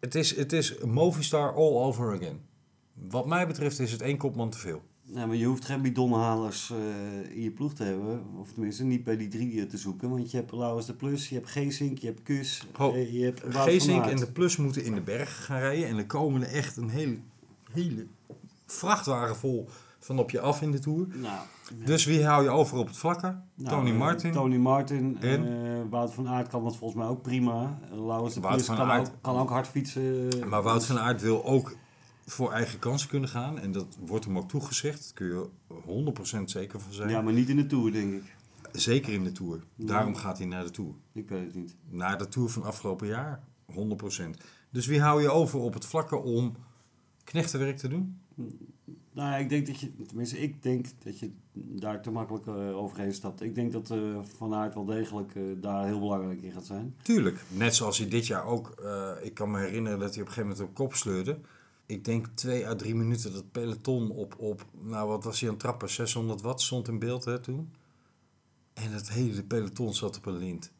het is, het is Movistar all over again. Wat mij betreft is het één kopman te veel. Ja, maar je hoeft geen bidonhalers eh in je ploeg te hebben. Of tenminste, niet bij die drie eh, te zoeken. Want je hebt Lauwers de Plus, je hebt Geesink, je hebt Kus, Ho, eh, je hebt Geesink en de Plus moeten in de bergen gaan rijden. En er komen er echt een hele, hele vrachtwagen vol van op je af in de Tour. Nou, Dus wie hou je over op het vlakke? nou, Tony eh, Martin. Tony Martin. En? eh, Wout van Aert kan dat volgens mij ook prima. De Wout van kan, Aert- ook, kan ook hard fietsen. Maar Wout van Aert wil ook voor eigen kansen kunnen gaan. En dat wordt hem ook toegezegd. Daar kun je 100% zeker van zijn. Ja, maar niet in de Tour, denk ik. Zeker in de Tour. Daarom gaat hij naar de Tour. Ik weet het niet. Naar de Tour van afgelopen jaar 100%. Dus wie hou je over op het vlakke om knechtenwerk te doen? Nou, ik denk dat je, tenminste, ik denk dat je daar te makkelijk eh, overheen stapt. Ik denk dat eh, Van Aert wel degelijk eh, daar heel belangrijk in gaat zijn. Tuurlijk. Net zoals hij dit jaar ook. ik kan me herinneren dat hij op een gegeven moment op kop sleurde. Ik denk twee à drie minuten dat peloton op, op nou wat was hij aan trappen? 600 watt stond in beeld hè, toen. En het hele peloton zat op een lint.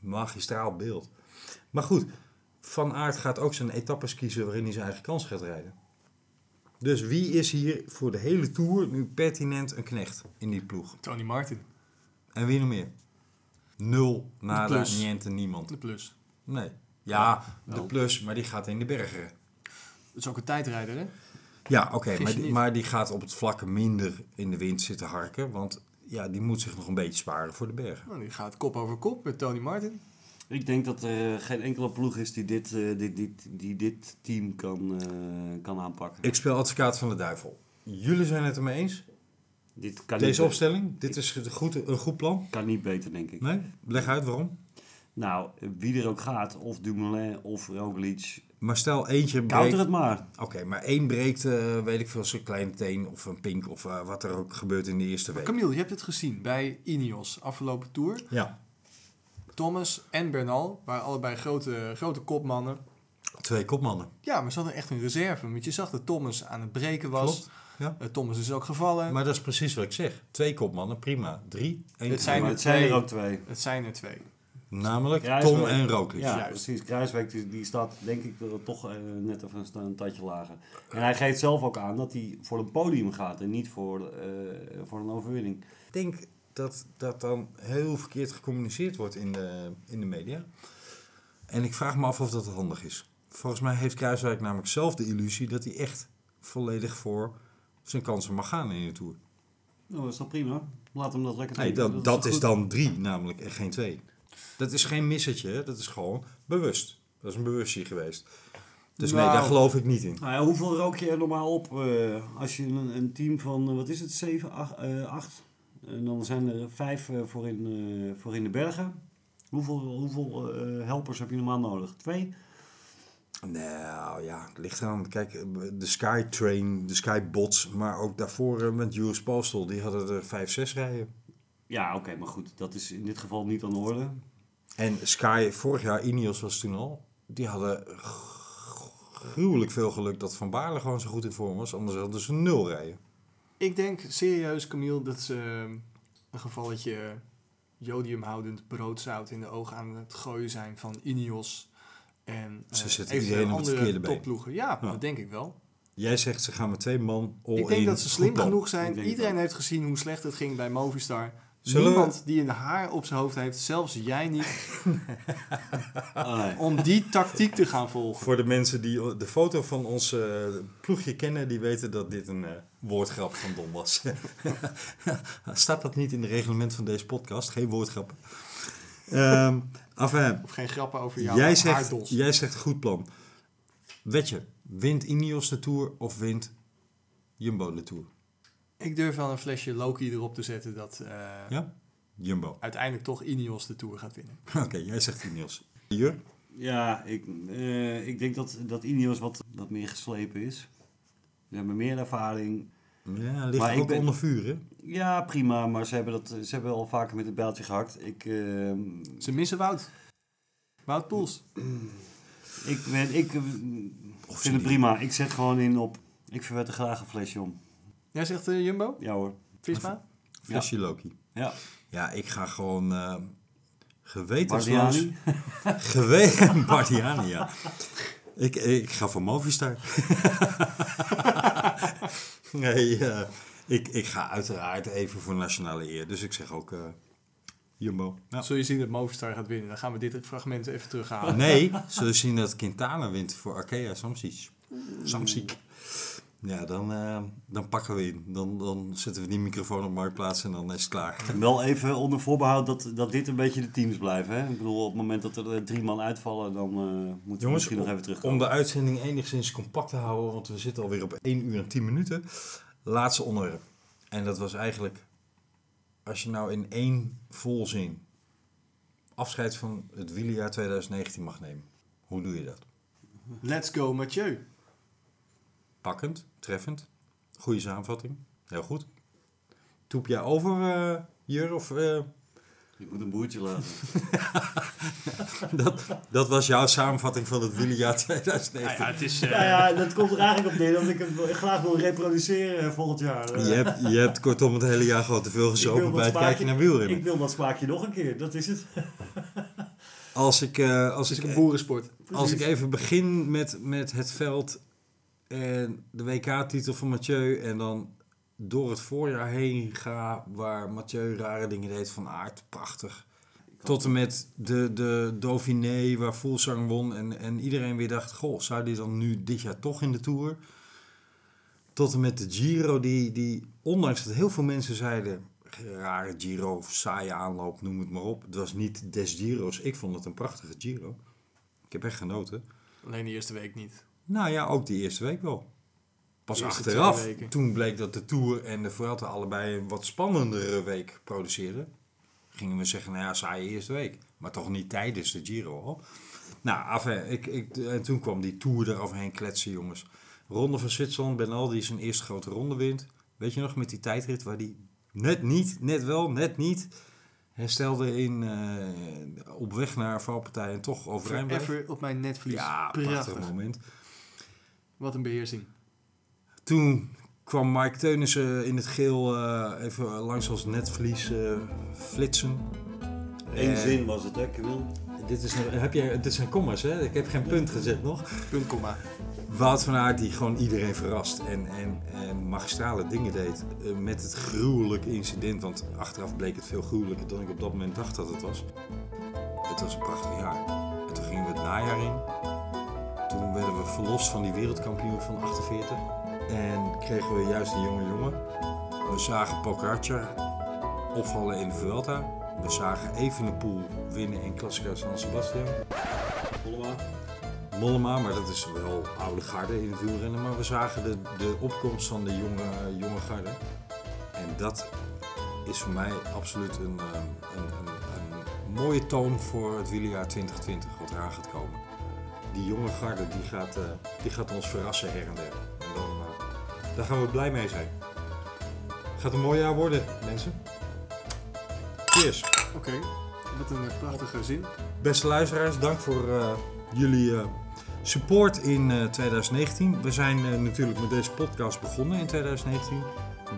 Magistraal beeld. Maar goed, Van Aert gaat ook zijn etappes kiezen waarin hij zijn eigen kans gaat rijden. Dus wie is hier voor de hele Tour nu pertinent een knecht in die ploeg? Tony Martin, En wie nog meer? Nul, nada, niente, niemand. de plus. Nee. Ja, de plus, maar die gaat in de bergen. Dat is ook een tijdrijder, hè? Ja, oké, maar, maar die gaat op het vlakke minder in de wind zitten harken. Want ja, die moet zich nog een beetje sparen voor de bergen. Nou, die gaat kop over kop met Tony Martin. Ik denk dat er geen enkele ploeg is die dit, eh, dit, dit, die dit team kan, eh, kan aanpakken. Ik speel advocaat van de duivel. Jullie zijn het ermee eens? dit kan Deze niet, opstelling? Dit is een goed, een goed plan? kan niet beter, denk ik. Nee? Leg uit waarom. Nou, wie er ook gaat, of Dumoulin of Roglic, Maar stel eentje counter breekt... het maar. Oké, maar één breekt, eh, weet ik veel, zijn kleine teen of een pink of eh, wat er ook gebeurt in de eerste week. Camille, je hebt het gezien bij Ineos afgelopen tour. Ja, Thomas en Bernal waren allebei grote, grote kopmannen. twee kopmannen. Ja, maar ze hadden echt een reserve. Want je zag dat Thomas aan het breken was. Klopt. Ja. Eh, Thomas is ook gevallen. Maar dat is precies wat ik zeg. Twee kopmannen, prima. Drie, één Het zijn er het zijn er ook twee. Het zijn er twee. Namelijk Kruiswijk. Tom en Roglic. Ja, Juist. precies. Kruiswijk die, die staat denk ik eh, toch eh, net even een, sta- een tandje lager. En hij geeft zelf ook aan dat hij voor een podium gaat en niet voor, eh, voor een overwinning. Ik denk dat dat dan heel verkeerd gecommuniceerd wordt in de, in de media. En ik vraag me af of dat handig is. Volgens mij heeft Kruiswijk namelijk zelf de illusie dat hij echt volledig voor zijn kansen mag gaan in de Tour. Nou, is dat prima. Laat hem dat lekker Nee, doen. dat, dat is dan drie namelijk en geen twee. Dat is geen missetje, hè? dat is gewoon bewust. Dat is een bewustzijn geweest. Dus nee, Nou. daar geloof ik niet in. Nou ja, hoeveel rook je er normaal op eh, als je een, een team van, eh, wat is het, 7, 8? acht en dan zijn er vijf eh, voor, in, eh, voor in de bergen. Hoeveel, hoeveel eh, helpers heb je normaal nodig? Twee? Nou ja, het ligt eraan. Kijk, de Skytrain, de Skybots, maar ook daarvoor met US Postal, die hadden er vijf, zes rijen. Ja, oké, maar goed, dat is in dit geval niet aan de orde. En Sky, vorig jaar, Ineos was toen al, die hadden gruwelijk veel geluk dat Van Baarle gewoon zo goed in vorm was. Anders hadden ze nul rijden. Ik denk serieus, Camille, dat ze ehm, een gevalletje jodiumhoudend broodzout in de ogen aan het gooien zijn van Ineos. En Ze eh, zetten eventueel iedereen op het andere verkeerde been. Ja, Ja. dat denk ik wel. Jij zegt ze gaan met twee man all ik denk in, dat ze slim genoeg zijn. Iedereen heeft gezien hoe slecht het ging bij Movistar. Zullen we- die een haar op zijn hoofd heeft, zelfs jij niet, nee. om die tactiek te gaan volgen. Voor de mensen die de foto van ons eh, ploegje kennen, die weten dat dit een eh, woordgrap van Don was. Staat dat niet in het reglement van deze podcast? Geen woordgrappen. Enfin, Of geen grappen over jouw jij, zegt, haardos. jij zegt goed plan. Wetje, wint Ineos de Tour of wint Jumbo de Tour? Ik durf wel een flesje Loki erop te zetten dat eh, Ja? Jumbo. uiteindelijk toch Ineos de Tour gaat winnen. Oké, jij zegt Ineos. Jur? Ja, ik, eh, ik denk dat, dat Ineos wat, wat meer geslepen is. Ze hebben meer ervaring. Ja, ligt Maar ook ben- onder vuur, hè? Ja, prima, maar ze hebben, dat, ze hebben al vaker met het bijltje gehakt. Ik, eh, Ze missen Wout. Wout Poels. ik, ben, ik vind het prima. Ik zet gewoon in op... Ik verwet er graag een flesje om. Jij zegt eh, Jumbo? Ja hoor. Visma? Flesje Loki. Ja. Ja, ik ga gewoon eh gewetensloos... Bardiani. Geweten Bardiani, ja. Ik, ik ga voor Movistar. nee, eh, ik, ik ga uiteraard even voor nationale eer. Dus ik zeg ook eh, Jumbo. Ja. Zul je zien dat Movistar gaat winnen. Dan gaan we dit fragment even terughalen. Nee, zullen we zien dat Quintana wint voor Arkea Samsic. Samsic. Ja, dan, eh, dan pakken we in. Dan, dan zetten we die microfoon op marktplaats en dan is het klaar. Wel even onder voorbehoud dat, dat dit een beetje de teams blijven. Hè? Ik bedoel, op het moment dat er eh, drie man uitvallen, dan eh, moeten we Jongens, misschien nog even terugkomen. om de uitzending enigszins compact te houden, want we zitten alweer op 1 uur en 10 minuten. Laatste onderwerp. En dat was eigenlijk, als je nou in één volzin afscheid van het wielerjaar 2019 mag nemen. Hoe doe je dat? Let's go Mathieu. Pakkend, treffend, goede samenvatting, heel goed. Toep jij over, eh Jur? Of, eh, Ik moet een boertje laten. dat, dat was jouw samenvatting van het wielerjaar 2019. het is... Ja, ja, dat komt er eigenlijk op neer dat ik hem graag wil reproduceren eh, volgend jaar. Eh, Je, hebt, je hebt kortom het hele jaar gewoon te veel gezopen bij het kijken naar wielrennen. Ik wil dat smaakje nog een keer, dat is het. Als ik, eh, als Het is ik, een boerensport. als ik even begin met, met het veld en de WK-titel van Mathieu en dan door het voorjaar heen ga waar Mathieu rare dingen deed van aard, prachtig. Tot en met de, de Dauphiné waar Fulsang won en, en iedereen weer dacht, goh, zou die dan nu dit jaar toch in de Tour? Tot en met de Giro die, die ondanks dat heel veel mensen zeiden, rare Giro of saaie aanloop, noem het maar op. Het was niet des Giro's, ik vond het een prachtige Giro. Ik heb echt genoten. Alleen de eerste week niet. Nou ja, ook die eerste week wel. Pas achteraf, toen bleek dat de Tour en de Vuelta allebei een wat spannendere week produceerden. Gingen we zeggen, nou ja, saaie eerste week. Maar toch niet tijdens de Giro al. Nou, enfin, ik, ik, en toen kwam die Tour eroverheen kletsen, jongens. Ronde van Zwitserland, Benal die zijn eerste grote ronde wint. Weet je nog, met die tijdrit waar die net niet, net wel, net niet... herstelde in, eh, op weg naar valpartij en toch overeind bleef. Forever op mijn netvlies. Ja, prachtig moment. Wat een beheersing. Toen kwam Mike Teunissen in het geel eh, even langs als netvlies eh, flitsen. Eén Eh, zin was het, hè, Camille? Dit, is, een- heb je, dit zijn commas, hè? Ik heb geen punt gezet nog. Punt, komma. Wout van Aert die gewoon iedereen verrast en, en, en magistrale dingen deed eh, met het gruwelijke incident. Want achteraf bleek het veel gruwelijker dan ik op dat moment dacht dat het was. Het was een prachtig jaar. En toen gingen we het najaar in. Toen werden we verlost van die wereldkampioen van 48. En kregen we juist een jonge jongen. We zagen Pogacar opvallen in de Vuelta. We zagen Evenepoel winnen in Classica San Sebastian. Mollema. Maar dat is wel oude garde in het wielrennen. Maar we zagen de, de opkomst van de jonge, jonge garde. En dat is voor mij absoluut een, eh, een, een, mooie toon voor het wielerjaar 2020 wat eraan gaat komen. Die jonge garde die gaat, eh, die gaat ons verrassen her en der. En dan, eh, daar gaan we blij mee zijn. Gaat een mooi jaar worden, mensen. Cheers. Oké, wat een prachtige zin. Beste luisteraars, dank voor eh, jullie support in eh, 2019. We zijn natuurlijk met deze podcast begonnen in 2019.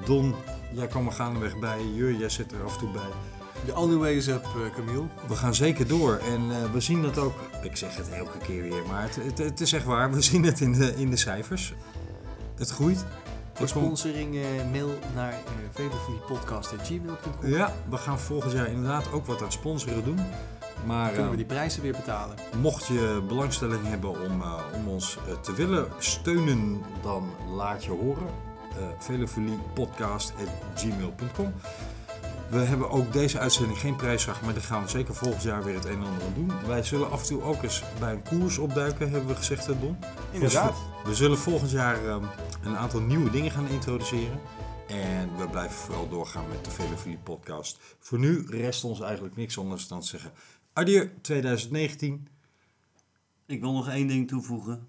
Don, jij kwam er gaandeweg bij. Jur, jij zit er af en toe bij. The only way is up, eh, Camille. We gaan zeker door en eh, we zien dat ook. Ik zeg het elke keer weer, maar het, het, het is echt waar. We zien het in de, in de cijfers. Het groeit. Voor sponsoring eh, mail naar uh, velofoniepodcast.gmail.com. Ja, we gaan volgend jaar inderdaad ook wat aan sponsoren doen. Maar Kunnen we die prijzen weer betalen? Mocht je belangstelling hebben om, eh, om ons eh, te willen steunen, dan laat je horen. Uh, We hebben ook deze uitzending geen prijsvraag, maar daar gaan we zeker volgend jaar weer het een en ander aan doen. Wij zullen af en toe ook eens bij een koers opduiken, hebben we gezegd, hè, Don. Inderdaad. Dus we zullen volgend jaar ehm, een aantal nieuwe dingen gaan introduceren. En we blijven vooral doorgaan met de Velofilie podcast. Voor nu rest ons eigenlijk niks anders dan te zeggen... Adieu 2019. Ik wil nog één ding toevoegen.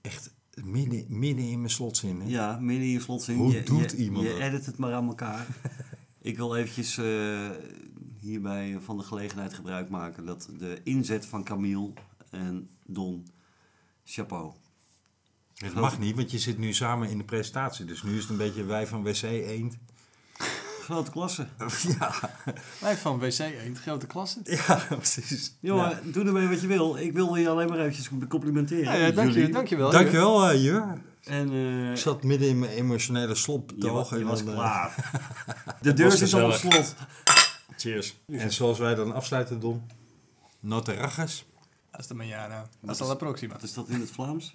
Echt midden, midden in mijn slotzin. Hè? Ja, midden in je slotzin. Hoe je, doet je, iemand Je dat? edit het maar aan elkaar. ik wil eventjes eh, hierbij van de gelegenheid gebruik maken dat de inzet van Camille en Don, chapeau. Het mag niet, want je zit nu samen in de presentatie. Dus nu is het een beetje wij van WC Eend. Grote klasse. ja, Wij van WC 1, grote klasse. ja, precies. Jongen, doe ermee wat je wil. Ik wil je alleen maar eventjes complimenteren. Ja, ja, dank je, Jullie. dankjewel. Dankjewel, uh, Jur. En eh, Ik zat midden in mijn emotionele je, sloptoog. wa- je en was dan, eh, klaar. De deur was zit al op gezellig. slot. Cheers. En zoals wij dan afsluiten, Don. Noterrages. Hasta mañana. Hasta la próxima. Wat is dat in het Vlaams?